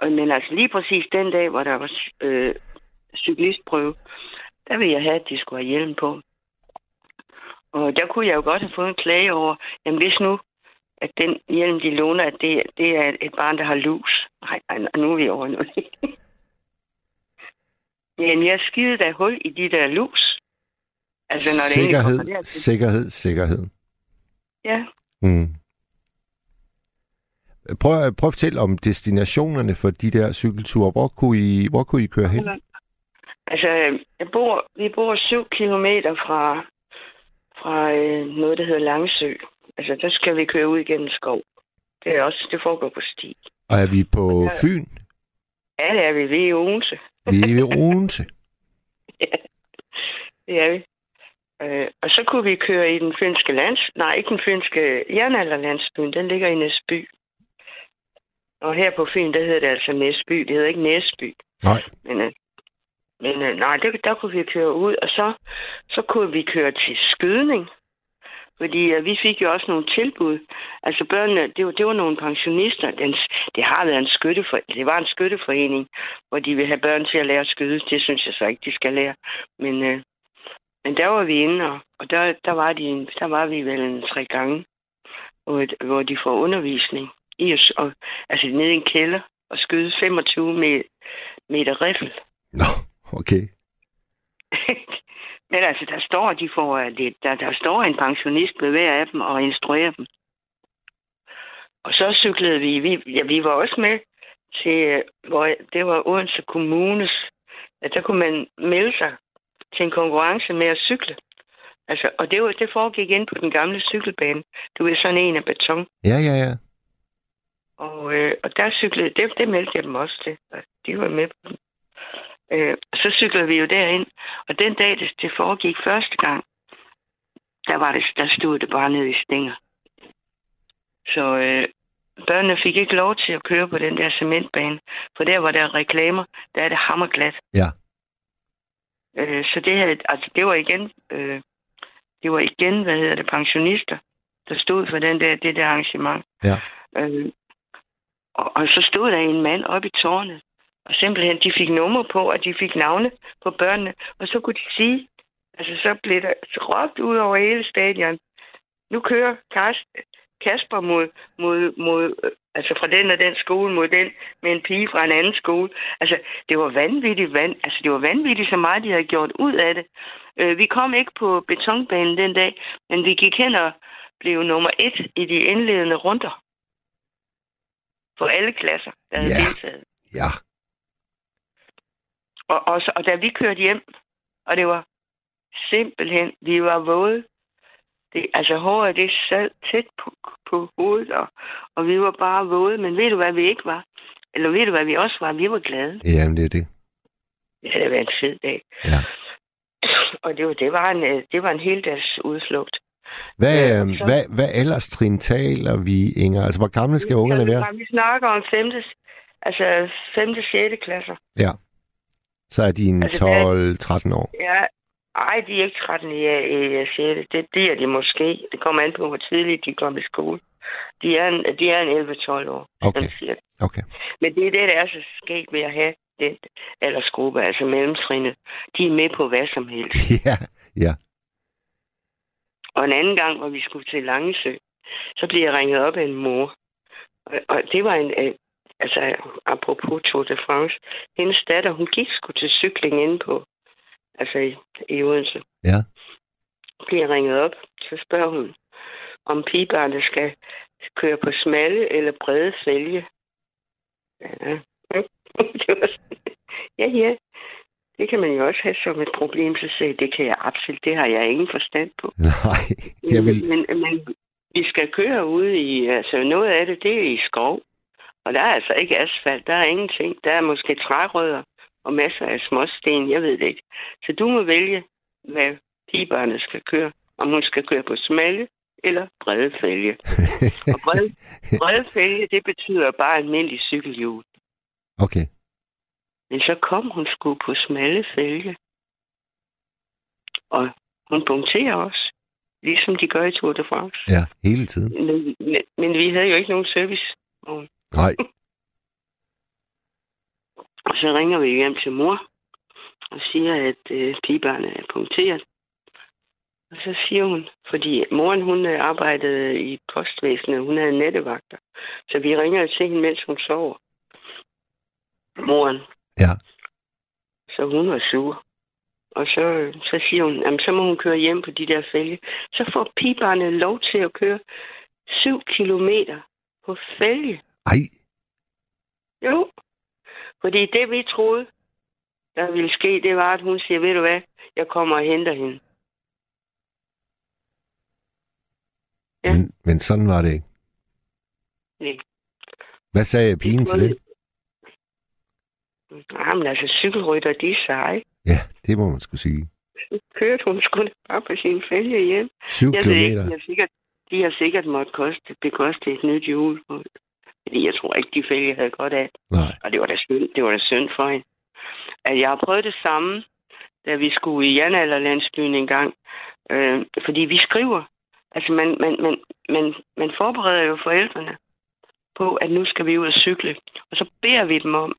Og, men altså lige præcis den dag, hvor der var øh, cyklistprøve, der ville jeg have, at de skulle have hjelm på. Og der kunne jeg jo godt have fået en klage over, jamen hvis nu, at den hjelm, de låner, at det, det er et barn, der har lus. Nej, nej, nu er vi over nu. <laughs> Jamen, jeg skidede da hul i de der lus. Altså, når det egentlig kommer sikkerhed, sikkerhed, sikkerhed. Ja. Mm. Prøv, prøv at fortælle om destinationerne for de der cykelture. Hvor kunne I, hvor kunne I køre hen? Altså, jeg bor, vi bor syv kilometer fra, fra øh, noget, der hedder Langsø. Altså, der skal vi køre ud igennem skov. Det er også, det foregår på sti. Og er vi på Fyn? Ja, det er vi. Vi er i Odense. Vi er ved Odense. <laughs> Det er vi. Øh, og så kunne vi køre i den finske lands... Nej, ikke den finske jernalderlandsbyen. Den ligger i Næsby. Og her på Fyn, der hedder det altså Næsby. Det hedder ikke Næsby. Nej. Men, øh, men øh, nej, der, der kunne vi køre ud. Og så, så kunne vi køre til skydning. Fordi øh, vi fik jo også nogle tilbud. Altså børnene, det var, det var nogle pensionister. Den, det har været en skyttefor, det var en skytteforening, hvor de vil have børn til at lære at skyde. Det synes jeg så ikke, de skal lære. Men, øh, men der var vi inde, og, og der, der, var de, der var vi vel en tre gange, hvor, hvor de får undervisning i at, og, altså nede i en kælder og skyde 25 meter, meter riffel. Nå, okay. <laughs> Men altså, der står, de får, øh, det, der, der står en pensionist ved hver af dem og instruerer dem. Og så cyklede vi, vi, ja, vi var også med til, øh, hvor det var Odense Kommunes, at der kunne man melde sig til en konkurrence med at cykle. Altså, og det, var, det foregik ind på den gamle cykelbane. Du ved, sådan en af beton. Ja, ja, ja. Og, øh, og der cyklede, det, det meldte jeg dem også til. Og de var med på den. Øh, så cyklede vi jo derind. Og den dag, det, det foregik første gang, der, var det, der stod det bare nede i stænger. Så øh, børnene fik ikke lov til at køre på den der cementbane. For der var der reklamer, der er det hammerglat. Ja. Øh, så det, havde, altså, det var igen, øh, det var igen, hvad hedder det, pensionister, der stod for den der, det der arrangement. Ja. Øh, og, og så stod der en mand oppe i tårnet, og simpelthen, de fik nummer på, og de fik navne på børnene, og så kunne de sige, altså så blev der råbt ud over hele stadion, nu kører Karsten, Kasper mod, mod, mod, øh, altså fra den og den skole mod den med en pige fra en anden skole. Altså, det var vanvittigt, vand, altså det var vanvittigt så meget, de havde gjort ud af det. Øh, vi kom ikke på betonbanen den dag, men vi gik hen og blev nummer et i de indledende runder. For alle klasser, der havde Ja. deltaget. Ja. Og, og, så, og da vi kørte hjem, og det var simpelthen, vi var våde. Det, altså håret, det sad tæt på, på hovedet, og, og vi var bare våde. Men ved du, hvad vi ikke var? Eller ved du, hvad vi også var? Vi var glade. Jamen, det er det. Det havde været en fed dag. Ja. Og det var, det var en, øh, det var en heldags udflugt. Hvad, Ja, øh, så- hvad, hvad alderstrin taler vi, Inger? Altså, hvor gamle skal ungerne være? Vi snakker om 5. Altså 5. 6. klasser. Ja. Så er de en Altså, hvad- 12-13 år. Ja, ej, de er ikke 13 i, i 6. Det, det er de måske. Det kommer an på, hvor tidligt de kommer i skole. De er en, de er en 11-12 år. Okay. Okay. Men det er det, der er så skægt ved at have den aldersgruppe, altså mellemtrinnet. De er med på hvad som helst. <laughs> Ja, ja. Og en anden gang, hvor vi skulle til Langesø, så blev jeg ringet op af en mor. Og, og det var en... Øh, altså apropos Tour de France, hendes datter, hun gik sgu til cykling inde på, altså i, i Odense. Ja. Bliver ringet op, så spørger hun, om pigebarnet skal køre på smalle eller brede fælge. Ja, <laughs> ja, ja. Det kan man jo også have som et problem, så sagde det kan jeg absolut, det har jeg ingen forstand på. <laughs> Nej, jeg vil... Men, men vi skal køre ude i, altså noget af det, det er i skov. Og der er altså ikke asfalt, der er ingenting. Der er måske trærødder og masser af småsten, jeg ved det ikke. Så du må vælge, hvad pigebørnene skal køre. Om hun skal køre på smalle eller brede fælge. <laughs> og brede, brede fælge, det betyder bare almindelig cykelhjul. Okay. Men så kom hun sgu på smalle fælge. Og hun punkterer også, ligesom de gør i Tour de France. Ja, hele tiden. Men, men, men vi havde jo ikke nogen service. Nej. <laughs> Og så ringer vi hjem til mor og siger, at øh, pigebarnet er punkteret. Og så siger hun, fordi moren hun øh, arbejdede i postvæsenet, hun havde nettevagter. Så vi ringer til hende, mens hun sover. Moren. Ja. Så hun var sur. Og så, så siger hun, jamen, så må hun køre hjem på de der fælge. Så får pigebarnet lov til at køre 7 kilometer på fælge. Ej, Jo. Fordi det, vi troede, der ville ske, det var, at hun siger, ved du hvad, jeg kommer og henter hende. Ja. men, men sådan var det ikke. Nej. Hvad sagde pigen til det? Jamen altså, cykelrytter, de er seje. Ja, det må man skulle sige. Så kørte hun sgu bare på sin fælge hjem. 7 Jeg ikke, kilometer. de har sikkert, de har sikkert måtte koste, bekoste et nyt hjul. Fordi jeg tror ikke, de fælge havde godt af. Nej. Og det var da synd, det var da synd for hende. At jeg har prøvet det samme, da vi skulle i Janalderlandsbyen en gang. Øh, fordi vi skriver. Altså, man, man, man, man, man forbereder jo forældrene på, at nu skal vi ud og cykle. Og så beder vi dem om,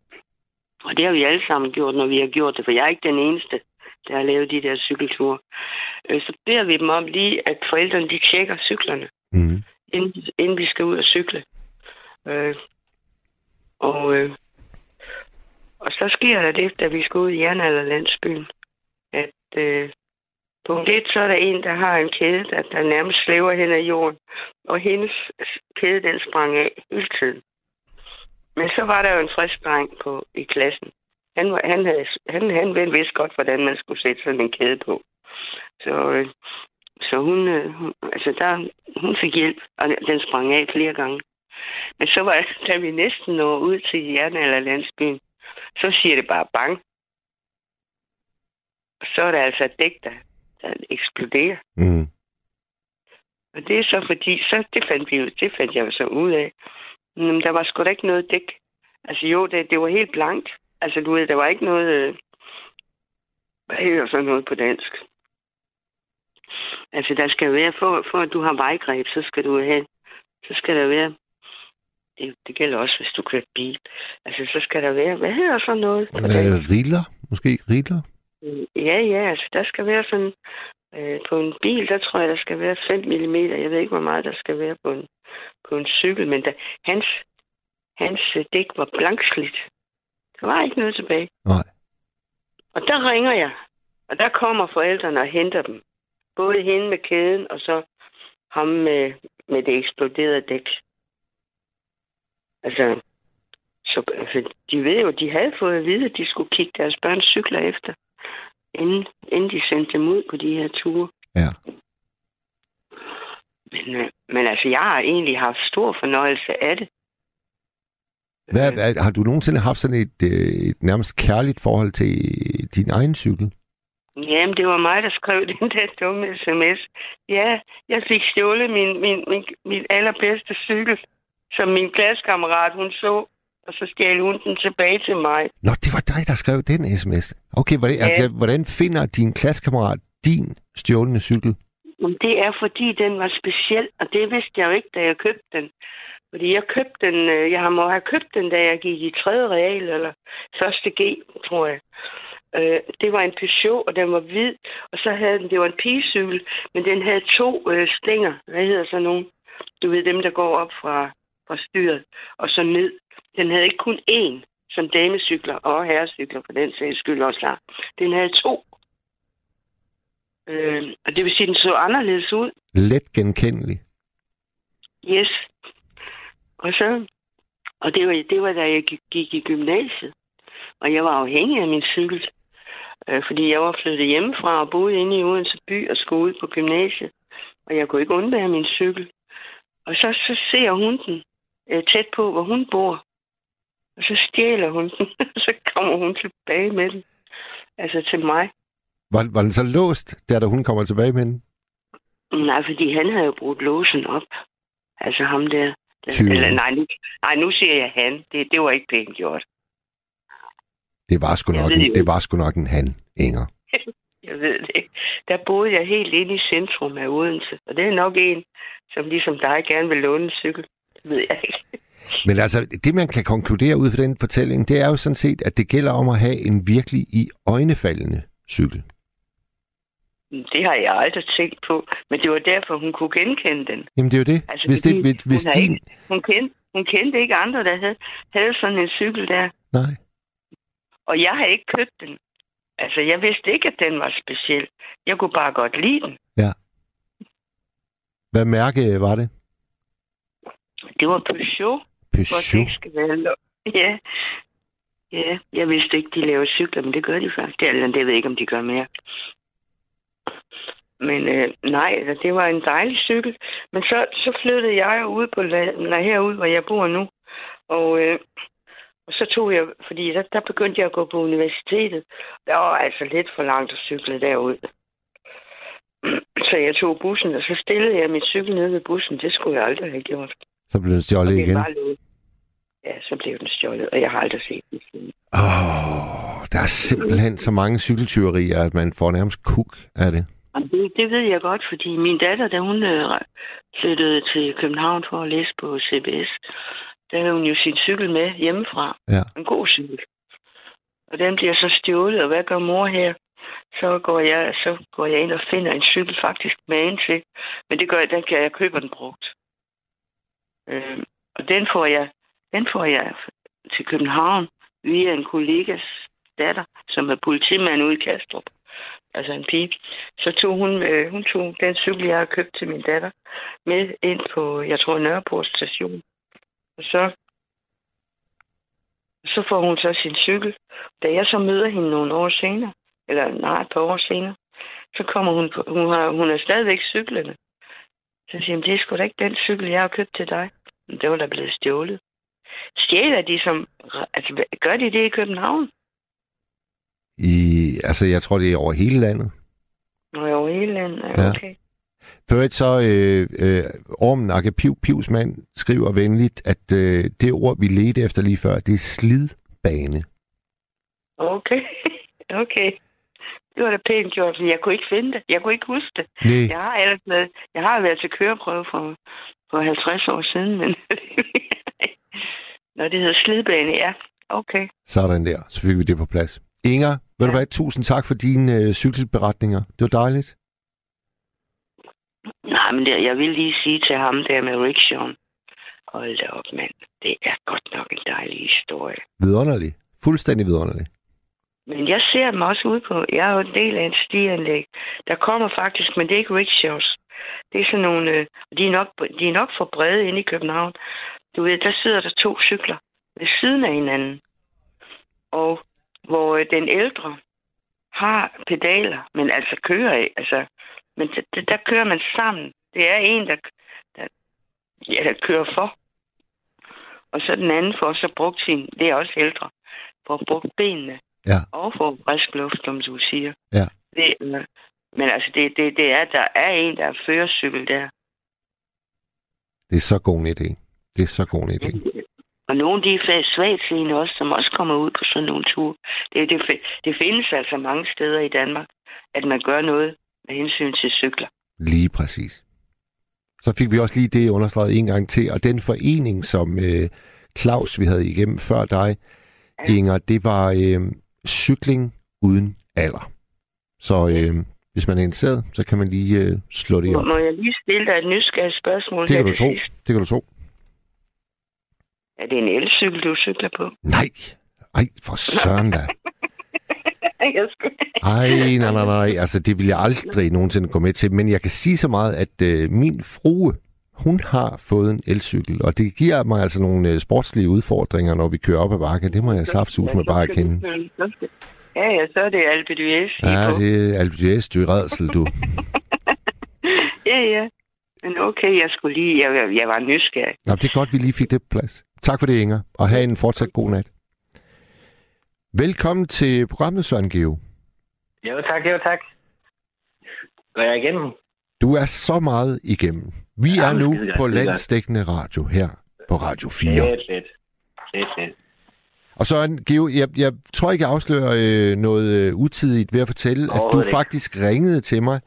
og det har vi alle sammen gjort, når vi har gjort det, for jeg er ikke den eneste, der har lavet de der cykelture. Øh, så beder vi dem om lige, at forældrene de tjekker cyklerne Mm. inden, inden vi skal ud og cykle. Øh, og, øh, og så sker der det, da vi skal ud i Jernalderlandsbyen, at øh, punkt et, så er der en, der har en kæde, der, der nærmest slæver hen ad jorden, og hendes kæde, den sprang af hele tiden. Men så var der jo en frisk dreng på, i klassen. Han, var, han, havde, han, han vidste godt, hvordan man skulle sætte sådan en kæde på. Så, øh, så hun, øh, hun, altså der, hun fik hjælp, og den sprang af flere gange. Men så var da vi næsten når ud til Jernalderlandsbyen, så siger det bare bang. Så er der altså et dæk, der, der eksploderer. Mm. Og det er så fordi, så det fandt, vi det fandt jeg jo så ud af. Men der var sgu da ikke noget dæk. Altså jo, det, det var helt blankt. Altså du ved, der var ikke noget... Øh, hvad hedder sådan noget på dansk? Altså der skal være, for, for at du har vejgreb, så skal du have, så skal der være, det, det gælder også, hvis du kører bil. Altså så skal der være, hvad hedder sådan noget? Øh, riller? Måske riller? Ja, ja, altså der skal være sådan, øh, på en bil, der tror jeg, der skal være 5 mm. Jeg ved ikke, hvor meget der skal være på en, på en cykel, men da, hans, hans øh, dæk var blankslidt. Der var ikke noget tilbage. Nej. Og der ringer jeg, og der kommer forældrene og henter dem. Både hende med kæden, og så ham med, med det eksploderede dæk. Altså, så, altså, de ved jo, de havde fået at vide, at de skulle kigge deres børns cykler efter, inden, inden de sendte dem ud på de her ture. Ja. Men, øh, men altså, jeg har egentlig haft stor fornøjelse af det. Hvad, hvad, har du nogensinde haft sådan et, øh, et nærmest kærligt forhold til din egen cykel? Jamen, det var mig, der skrev <laughs> den der dumme sms. Ja, jeg fik stjålet min, min, min, min allerbedste cykel, som min klassekammerat, hun så, og så stjal hun den tilbage til mig. Nå, det var dig, der skrev den sms. Okay, hvordan, Ja. altså, hvordan finder din klassekammerat din stjålne cykel? Det er, fordi den var speciel, og det vidste jeg jo ikke, da jeg købte den. Fordi jeg købte den, øh, jeg må have købt den, da jeg gik i 3. real, eller første G, tror jeg. Øh, det var en Peugeot, og den var hvid, og så havde den, det var en pigecykel, men den havde to øh, stænger. Hvad hedder så nogen? Du ved, dem, der går op fra, fra styret, og så ned. Den havde ikke kun én, som damecykler og herrecykler, for den sags skyld også klar. Den havde to. Øh, og det vil sige, at den så anderledes ud. Let genkendelig. Yes. Og så, og det var, det var da jeg gik, gik i gymnasiet. Og jeg var afhængig af min cykel. Øh, fordi jeg var flyttet hjemmefra og boede inde i Odense by og skulle ud på gymnasiet. Og jeg kunne ikke undvære min cykel. Og så, så ser hun den øh, tæt på, hvor hun bor. Og så stjæler hun den, <laughs> og så kommer hun tilbage med den. Altså til mig. Var, var den så låst, der da hun kommer tilbage med den? Nej, fordi han havde jo brugt låsen op. Altså ham der. Tyven. eller, nej, nu, nej, nu siger jeg han. Det, det var ikke pænt gjort. Det var sgu nok, en, det var sgu nok en han, Inger. <laughs> Jeg ved det ikke. Der boede jeg helt inde i centrum af Odense. Og det er nok en, som ligesom dig gerne vil låne en cykel. Det ved jeg ikke. Men altså, det man kan konkludere ud fra den fortælling, det er jo sådan set, at det gælder om at have en virkelig i øjnefaldende cykel. Det har jeg aldrig tænkt på. Men det var derfor, hun kunne genkende den. Jamen det er jo det. Altså, hvis, det, hvis, hvis hun din... ikke- Hun kendte, hun kendte ikke andre, der havde, havde sådan en cykel der. Nej. Og jeg har ikke købt den. Altså, jeg vidste ikke, at den var speciel. Jeg kunne bare godt lide den. Hvad mærke var det? Det var Peugeot, hvor det Peugeot. ikke skal være lov. Ja. Ja, jeg vidste ikke, de laver cykler, men det gør de faktisk. Det, eller det ved jeg ikke, om de gør mere. Men øh, nej, altså, det var en dejlig cykel. Men så, så flyttede jeg ud på la- nej, herude, hvor jeg bor nu. Og, øh, og så tog jeg, fordi der, der begyndte jeg at gå på universitetet. Der var altså lidt for langt at cykle derud. Så jeg tog bussen, og så stillede jeg min cykel nede ved bussen. Det skulle jeg aldrig have gjort. Så blev den stjålet igen. var lukket. Ja, så blev den stjålet, og jeg har aldrig set den siden. Åh, der er simpelthen så mange cykeltyverier, at man får nærmest kuk af det. Det, det ved jeg godt, fordi min datter, da hun øh, flyttede til København for at læse på CBS, der havde hun jo sin cykel med hjemmefra. Ja. En god cykel. Og den bliver så stjålet, og hvad gør mor her? Så går jeg, så går jeg ind og finder en cykel faktisk med en til. Men det gør jeg, den kan jeg købe den brugt. Øh, og den får jeg, den får jeg til København via en kollegas datter, som er politimand ude i Kastrup. Altså en pige. Så tog hun, øh, hun tog den cykel, jeg har købt til min datter, med ind på, jeg tror, Nørreport station. Og så, så får hun så sin cykel. Da jeg så møder hende nogle år senere, eller nej, et par år senere, så kommer hun, på, hun, har, hun er stadigvæk cyklerne. Så siger hun, det er sgu da ikke den cykel, jeg har købt til dig. Det var da blevet stjålet. Stjæler de som... Altså, gør de det i København? I, altså, jeg tror, det er over hele landet. Nå, over hele landet. Ja. Okay. Øvrigt så, øh, øh, Ormen Akke Piv, mand skriver venligt, at øh, det ord, vi ledte efter lige før, det er slidbane. Okay. <laughs> okay. Det var da pænt gjort, men jeg kunne ikke finde det. Jeg kunne ikke huske det. Nej, Jeg har ellers jeg har været til køreprøve for, for 50 år siden, men <laughs> når det hedder slidbane, ja. Okay. sådan der. Så fik vi det på plads. Inger, vil du Ja. hvad, tusind tak for dine øh, cykelberetninger. Det var dejligt. Nej, men det, jeg vil lige sige til ham der med rickshawen. Hold da op, mand. Det er godt nok en dejlig historie. Vidunderlig. Fuldstændig vidunderlig. Men jeg ser dem også ude på... Jeg er jo en del af et stianlæg. Der kommer faktisk, men det er ikke rickshaws. Det er sådan nogle... Øh, de, er nok, de er nok for brede inde i København. Du ved, der sidder der to cykler ved siden af hinanden. Og hvor øh, den ældre har pedaler, men altså kører af. Altså, men der, der- kører man sammen. Det er en, der, der, ja, der kører for. Og så den anden får så brugt sin... Det er også ældre. For brugt benene Ja. og få frisk luft, som du siger. Ja. Det, men altså, det, det, det er, der er en, der er førercykel der. Det er så god en idé. Det er så god en idé. Og nogle de er svagtseende også, som også kommer ud på sådan nogle ture. Det, det, det findes altså mange steder i Danmark, at man gør noget med hensyn til cykler. Lige præcis. Så fik vi også lige det understreget en gang til. Og den forening, som øh, Claus, vi havde igennem før dig, Ja. Inger, det var øh, cykling uden alder. Så øh, hvis man er interesseret, så kan man lige øh, slå det Må, op. må jeg lige stille dig et nysgerrigt spørgsmål Det kan du tro. sidst? Det kan du tro. Er det en elcykel, du cykler på? Nej. Ej, for søren da. <laughs> Ej, nej, nej, nej. Altså, det vil jeg aldrig nogensinde gå med til. Men jeg kan sige så meget, at øh, min frue, hun har fået en elcykel, og det giver mig altså nogle øh, sportslige udfordringer, når vi kører op ad bakken. Det må jeg saftsus med bare erkende. Ja, ja, så er det Alpe d'Huez. Ja, det er Alpe d'Huez, du er redsel, du. <laughs> ja, ja. Men okay, jeg skulle lige... Jeg, jeg, jeg var nysgerrig. Nå, det er godt, vi lige fik det på plads. Tak for det, Inger, og have en fortsat god nat. Velkommen til programmet, Søren Geo. Jo tak, jo tak. Går jeg igennem? Du er så meget igennem. Vi Ja, er nu på landsdækkende radio her på Radio 4. Fedt, fedt. Fedt, fedt. Og så, Geo, jeg, jeg tror ikke, jeg afslører øh, noget øh, utidigt ved at fortælle, at du ikke. faktisk ringede til mig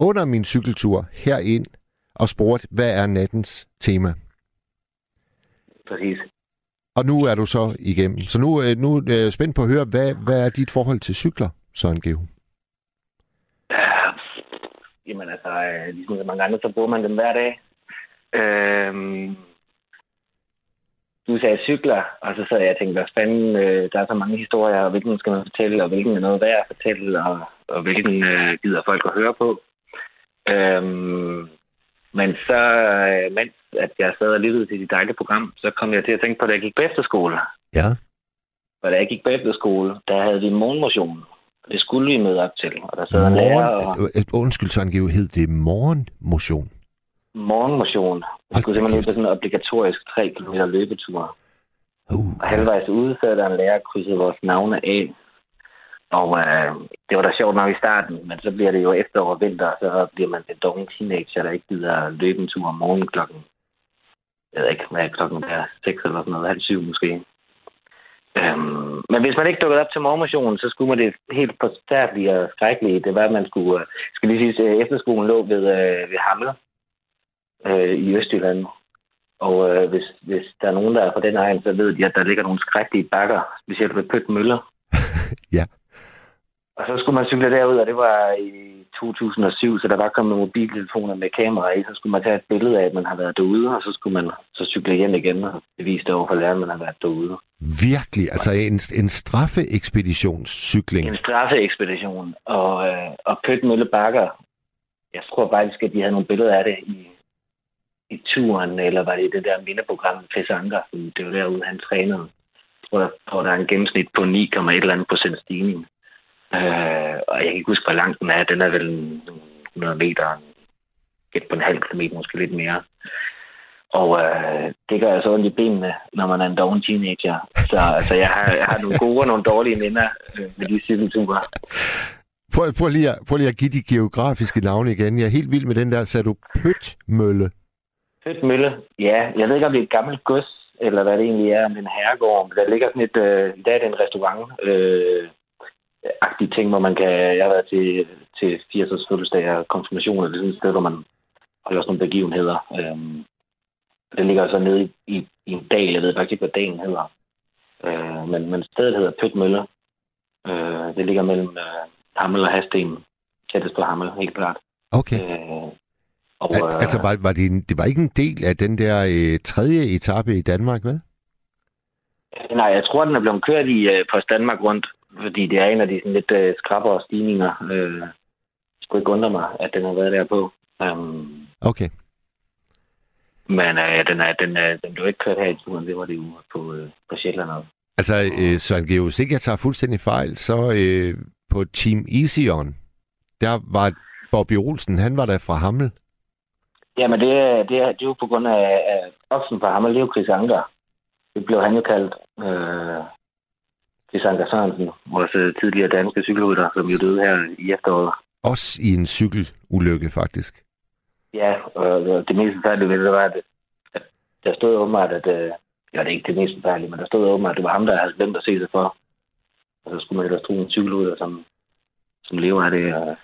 under min cykeltur herind og spurgte, hvad er nattens tema? Præcis. Og nu er du så igennem. Så nu, øh, nu er jeg spændt på at høre, hvad, hvad er dit forhold til cykler, Søren Geo? Jamen altså, øh, ligesom mange andre, så bruger man dem hver dag. Øhm, du sagde cykler, og så sad jeg og tænkte, hvad fanden, øh, der er så mange historier, og hvilken skal man fortælle, og hvilken er noget værd at fortælle, og, og hvilken øh, gider folk at høre på. Øhm, men så, øh, mens at jeg sad og lyttede til dit dejlige program, så kom jeg til at tænke på, at jeg gik på efterskole. Ja. Og da jeg gik på efterskole, der havde vi morgenmotion. Det skulle vi møde op til. Og der sad en lærer og Morgen, øh, undskyld, Søren Geo, hed det morgenmotion? morgenmotion. Vi skulle simpelthen ud på sådan en obligatorisk 3 km løbetur. Uh, Og halvvejs ude, så er der en lærer krydset vores navne af. Og øh, det var da sjovt nok i starten, men så bliver det jo efterår og vinter, og så bliver man en doven teenager, der ikke gider løbe en tur om morgenen klokken. Jeg ved ikke, hvad klokken er, 6 eller sådan noget, halv syv måske. Øhm, men hvis man ikke dukkede op til morgenmotionen, så skulle man det helt forfærdeligt og skrækkeligt. Det var, at man skulle, øh, skal lige sige, øh, efterskolen lå ved, øh, ved Hamle øh, i Østjylland. Og øh, hvis, hvis der er nogen, der er fra den egen, så ved de, at der ligger nogle skrækkelige bakker, specielt ved Pøt Møller. <laughs> Ja. Og så skulle man cykle derud, og det var i 2007, så der var kommet mobiltelefoner med kamera i. Så skulle man tage et billede af, at man har været derude, og så skulle man så cykle hjem igen og bevise over for læreren, at man har været derude. Virkelig, altså en, en straffeekspeditionscykling. En straffeekspedition. Og, øh, og Pøt Mølle Bakker, jeg tror faktisk, at de havde nogle billeder af det i, i turen, eller var det i det der mindeprogram, Chris Anker, det var derude, han trænede. Og der, hvor der er en gennemsnit på 9,1 eller andet procent stigning. Øh, og jeg kan ikke huske, hvor lang den er. Den er vel 100 meter, et på en halv kilometer, måske lidt mere. Og øh, det gør altså ondt i benene, når man er en doven teenager. Så altså, jeg, har, jeg har nogle gode og nogle dårlige minder øh, med de cykelture. Prøv, prøv, lige at, prøv lige at give de geografiske navne igen. Jeg er helt vild med den der, sagde du Pøtmølle. Fedt Mølle. Ja, jeg ved ikke, om det er et gammelt gods, eller hvad det egentlig er, er en herregård. Men der ligger sådan et, øh, i dag er det en restaurant, øh, agtig ting, hvor man kan, jeg har været til, til 80-års fødselsdag og konfirmation, det er sådan et sted, hvor man holder sådan nogle begivenheder. Øhm, det ligger så nede i, i, i en dal, jeg ved faktisk ikke, hvad dalen hedder. Øh, men, men stedet hedder Pøt Mølle. Øh, det ligger mellem øh, Hammel og Hasten, tættest på Hammel, helt klart. Okay. Øh, og, Al- øh, altså, var, var det, en, det var ikke en del af den der øh, tredje etape i Danmark, vel? Nej, jeg tror, den er blevet kørt i øh, Post Danmark rundt, fordi det er en af de sådan lidt øh, skrappere stigninger. Øh, jeg skulle ikke undre mig, at den har været der på. Um, Okay. men øh, den, er, den, er, den blev ikke kørt her i turen, det var det jo på, øh, på Sjælland også. Altså, øh, Søren Geo, hvis ikke jeg tager fuldstændig fejl, så øh, på Team Easyon, der var Bobby Olsen, han var der fra Hammel. Jamen, det, det, er, det er jo på grund af, af oksen på ham, og Chris Anker. Det blev han jo kaldt øh, Chris Anker Sørensen, vores øh, tidligere danske cykelrytter, som jo døde her i efteråret. Også i en cykelulykke, faktisk. Ja, og det mest forfærdelige ved det var, at, at der stod åbenbart, at... Øh, ja, det er ikke det mest forfærdelige, men der stod åbenbart, at det var ham, der havde glemt at se sig for. Og så skulle man ellers tro en cykelrytter, som, som lever af det, og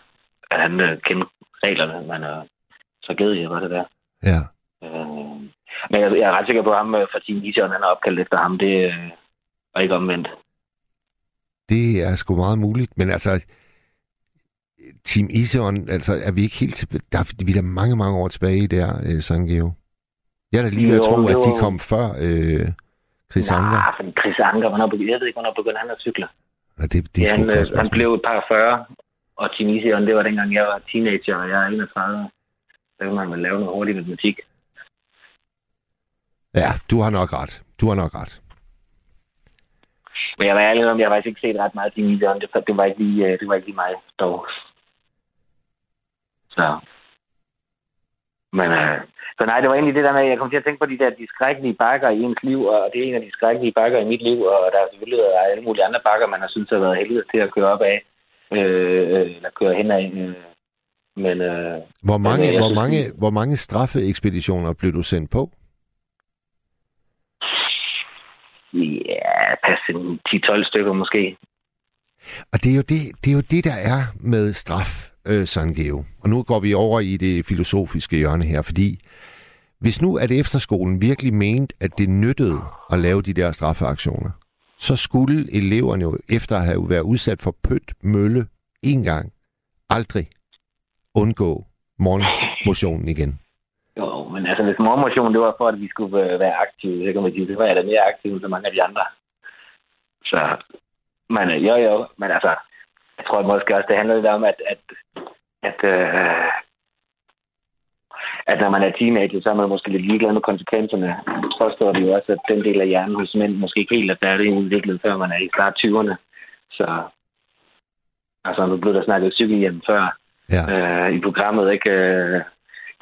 at han øh, kendte reglerne, men øh, jeg var det der. Ja. Øh, men jeg, jeg er ret sikker på, ham øh, fra Team Ision, han er opkaldt efter ham. Det øh, var ikke omvendt. Det er sgu meget muligt, men altså, Team Easyon, altså, er vi ikke helt tilbage? Der er, vi er da mange, mange år tilbage der, øh, Søren Geo. Jeg er da lige ved at tro, at de kom før, øh, Chris Anker? Nej, Chris Anker, hvornår begyndte, jeg ved ikke, hvornår begyndte han at cykle. Ja, det, det er Ja, han, øh, han blev et par 40, og Tunisieren, det var dengang, jeg var teenager, og jeg er 31. Så man vel lave noget hurtig matematik. Ja, du har nok ret. Du har nok ret. Men jeg var ærlig om, jeg har faktisk ikke set ret meget Tunisieren. Det, det, var ikke lige, øh, det var ikke lige mig, dog. Så. Men, øh, så nej, det var egentlig det der med, at jeg kom til at tænke på de der de skrækkelige bakker i ens liv, og det er en af de skrækkelige bakker i mit liv, og der er selvfølgelig været alle mulige andre bakker, man har syntes har været helvede til at køre op af, øh, øh, eller køre hen af. Øh. Men øh, Hvor mange, jeg hvor synes, mange, hvor mange straffeekspeditioner blev du sendt på? ja, pas en 10-12 stykker måske. Og det er jo det, det, er jo det der er med straf, øh, Søren Geo. Og nu går vi over i det filosofiske hjørne her, fordi hvis nu at efterskolen virkelig mente, at det nyttede at lave de der straffeaktioner, så skulle eleverne jo efter at have været udsat for pødt mølle en gang, aldrig undgå morgenmotionen igen. Jo, men altså, hvis morgenmotionen det var for, at vi skulle øh, være aktive, så kan man sige, så var jeg da mere aktiv end så mange af de andre. Så, men øh, jo, jo, men altså, jeg tror måske også, det handler lidt om, at, at, at, øh, at når man er teenager, så er man måske lidt ligeglad med konsekvenserne. Så påstår det jo også, at den del af hjernen hos mænd måske ikke helt, at der er det udviklet, før man er i start 20'erne. Så, altså, nu blev der snakket cykelhjem før, Ja. øh, i programmet, ikke? Øh,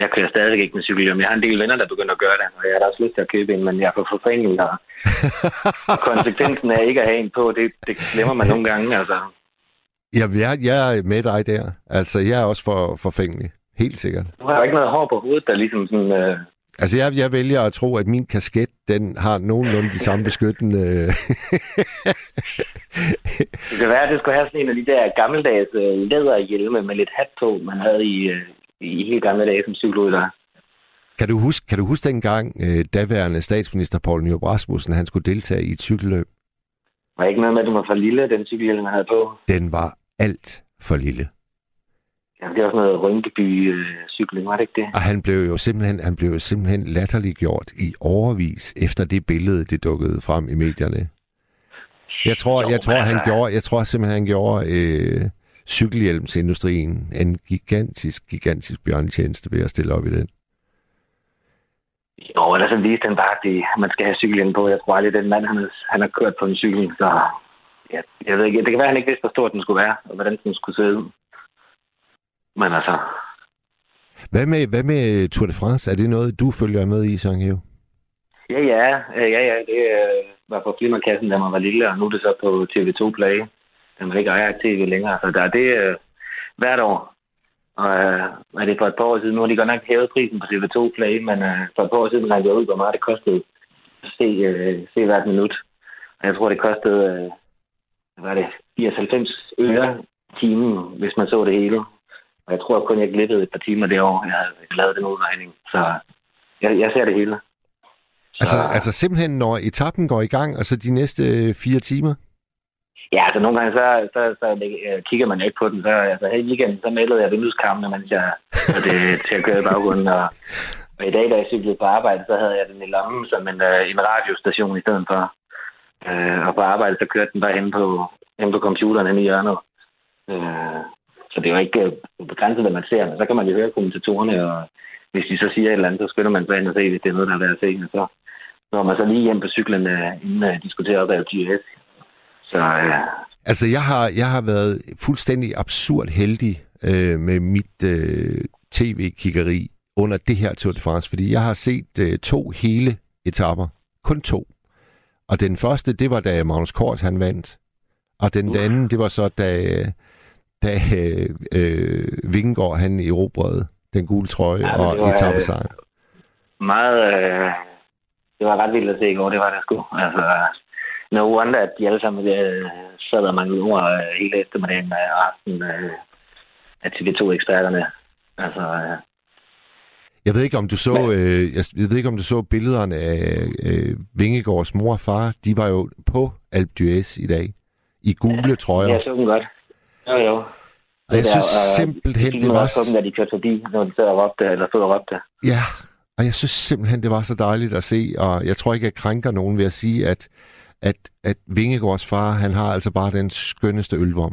jeg kører stadig ikke med cykelhjelm. Jeg har en del venner, der begynder at gøre det, og jeg har da også lyst til at købe en, men jeg er for forfængelig, og <laughs> og konsekvensen af ikke at have en på, det, det glemmer man nogle gange, altså. Jamen, jeg, jeg er med dig der. Altså, jeg er også for forfængelig. Helt sikkert. Du har jo ikke noget hår på hovedet, der ligesom sådan... Øh, Altså, jeg, jeg vælger at tro, at min kasket, den har nogenlunde de samme beskyttende... <laughs> det kan være, at det skulle have sådan en af de der gammeldags øh, læderhjelme med lidt hat på, man havde i, øh, i helt gamle dage som cykelrytter. kan, du huske, kan du huske dengang, øh, daværende statsminister Poul Nyrup Rasmussen, han skulle deltage i et cykelløb? Var ikke noget med, at du var for lille, den cykelhjelm, man havde på. Den var alt for lille. Ja, det var sådan noget Rynkeby-cykling, var det ikke det? Og han blev jo simpelthen, han blev jo simpelthen latterliggjort i overvis efter det billede, det dukkede frem i medierne. Jeg tror, Jo, jeg tror, han altså- gjorde, jeg tror simpelthen, han gjorde øh, cykelhjelmsindustrien en gigantisk, gigantisk bjørntjeneste ved at stille op i den. Jo, eller så viste han bare, at det, man skal have cykelhjelm på. Jeg tror aldrig, den mand, han, har- han har kørt på en cykel, så ja, jeg ved ikke. Det kan være, at han ikke vidste, hvor stor den skulle være, og hvordan den skulle se ud. Men altså, Hvad med, hvad med Tour de France? Er det noget, du følger med i, Søren Geo? ja, ja, øh, ja, ja, det øh, var på flimmerkassen, da man var lille, og nu er det så på TV2 Play. Da man ikke ejer tv længere, så der er det øh, hvert år. Og øh, er det for et par år siden, nu har de godt nok hævet prisen på TV2 Play, men øh, for et par år siden regnede jeg ud, hvor meget det kostede at se, øh, se hvert minut. Og jeg tror, det kostede, øh, hvad var det, 94 øre timen, hvis man så det hele. Og jeg tror kun, jeg glippede et par timer det år, jeg havde lavet den udregning. Så jeg, jeg ser det hele. Så, Altså, altså simpelthen, når etappen går i gang, og så de næste øh, fire timer? Ja, altså nogle gange, så, så, så øh, kigger man ikke på den. Så, altså, her i weekenden, så meldede jeg vindueskarmene, mens jeg havde det til at køre i baggrunden. Og, og i dag, da jeg cyklede på arbejde, så havde jeg den i lommen som en, øh, en radiostation i stedet for. Øh, og på arbejde, så kørte den bare hen på, hen på computeren hen i hjørnet. Øh, så det er jo ikke øh, begrænset, hvad man ser, men så kan man jo høre kommentatorerne, og hvis de så siger et eller andet, så skynder man sig ind og se, hvis det er noget, der er værd at se. Og så når man så lige hjem på cyklen, øh, inden øh, de skulle til op ad GS. Så øh, Altså, jeg har, jeg har været fuldstændig absurd heldig øh, med mit øh, tv-kiggeri under det her Tour de France, fordi jeg har set øh, to hele etapper. Kun to. Og den første, det var da Magnus Kort han vandt. Og den Uh. anden, det var så da, da øh, øh, Vingegaard han erobrede den gule trøje Ja, ja, men og det var, etappesejren. meget... Øh, det var ret vildt at se i går, det var det sgu. Altså, no wonder, at de alle sammen øh, sad og manglede ord øh, hele eftermiddagen øh, og aften øh, af TV2-eksperterne. Altså, øh, Jeg ved ikke, om du så, øh, jeg, ved ikke, om du så billederne af øh, Vingegaards mor og far. De var jo på Alpe d'Huez i dag. I gule trøjer. jeg så dem godt. Jo, jo. Og jeg Det synes der, øh, simpelthen, de det var... dem, da de kørte forbi, når de sad og råbte, eller stod og råbte. Ja, Og jeg synes simpelthen, det var så dejligt at se, og jeg tror ikke, jeg krænker nogen ved at sige, at, at, at Vingegårds far, han har altså bare den skønneste ølvom.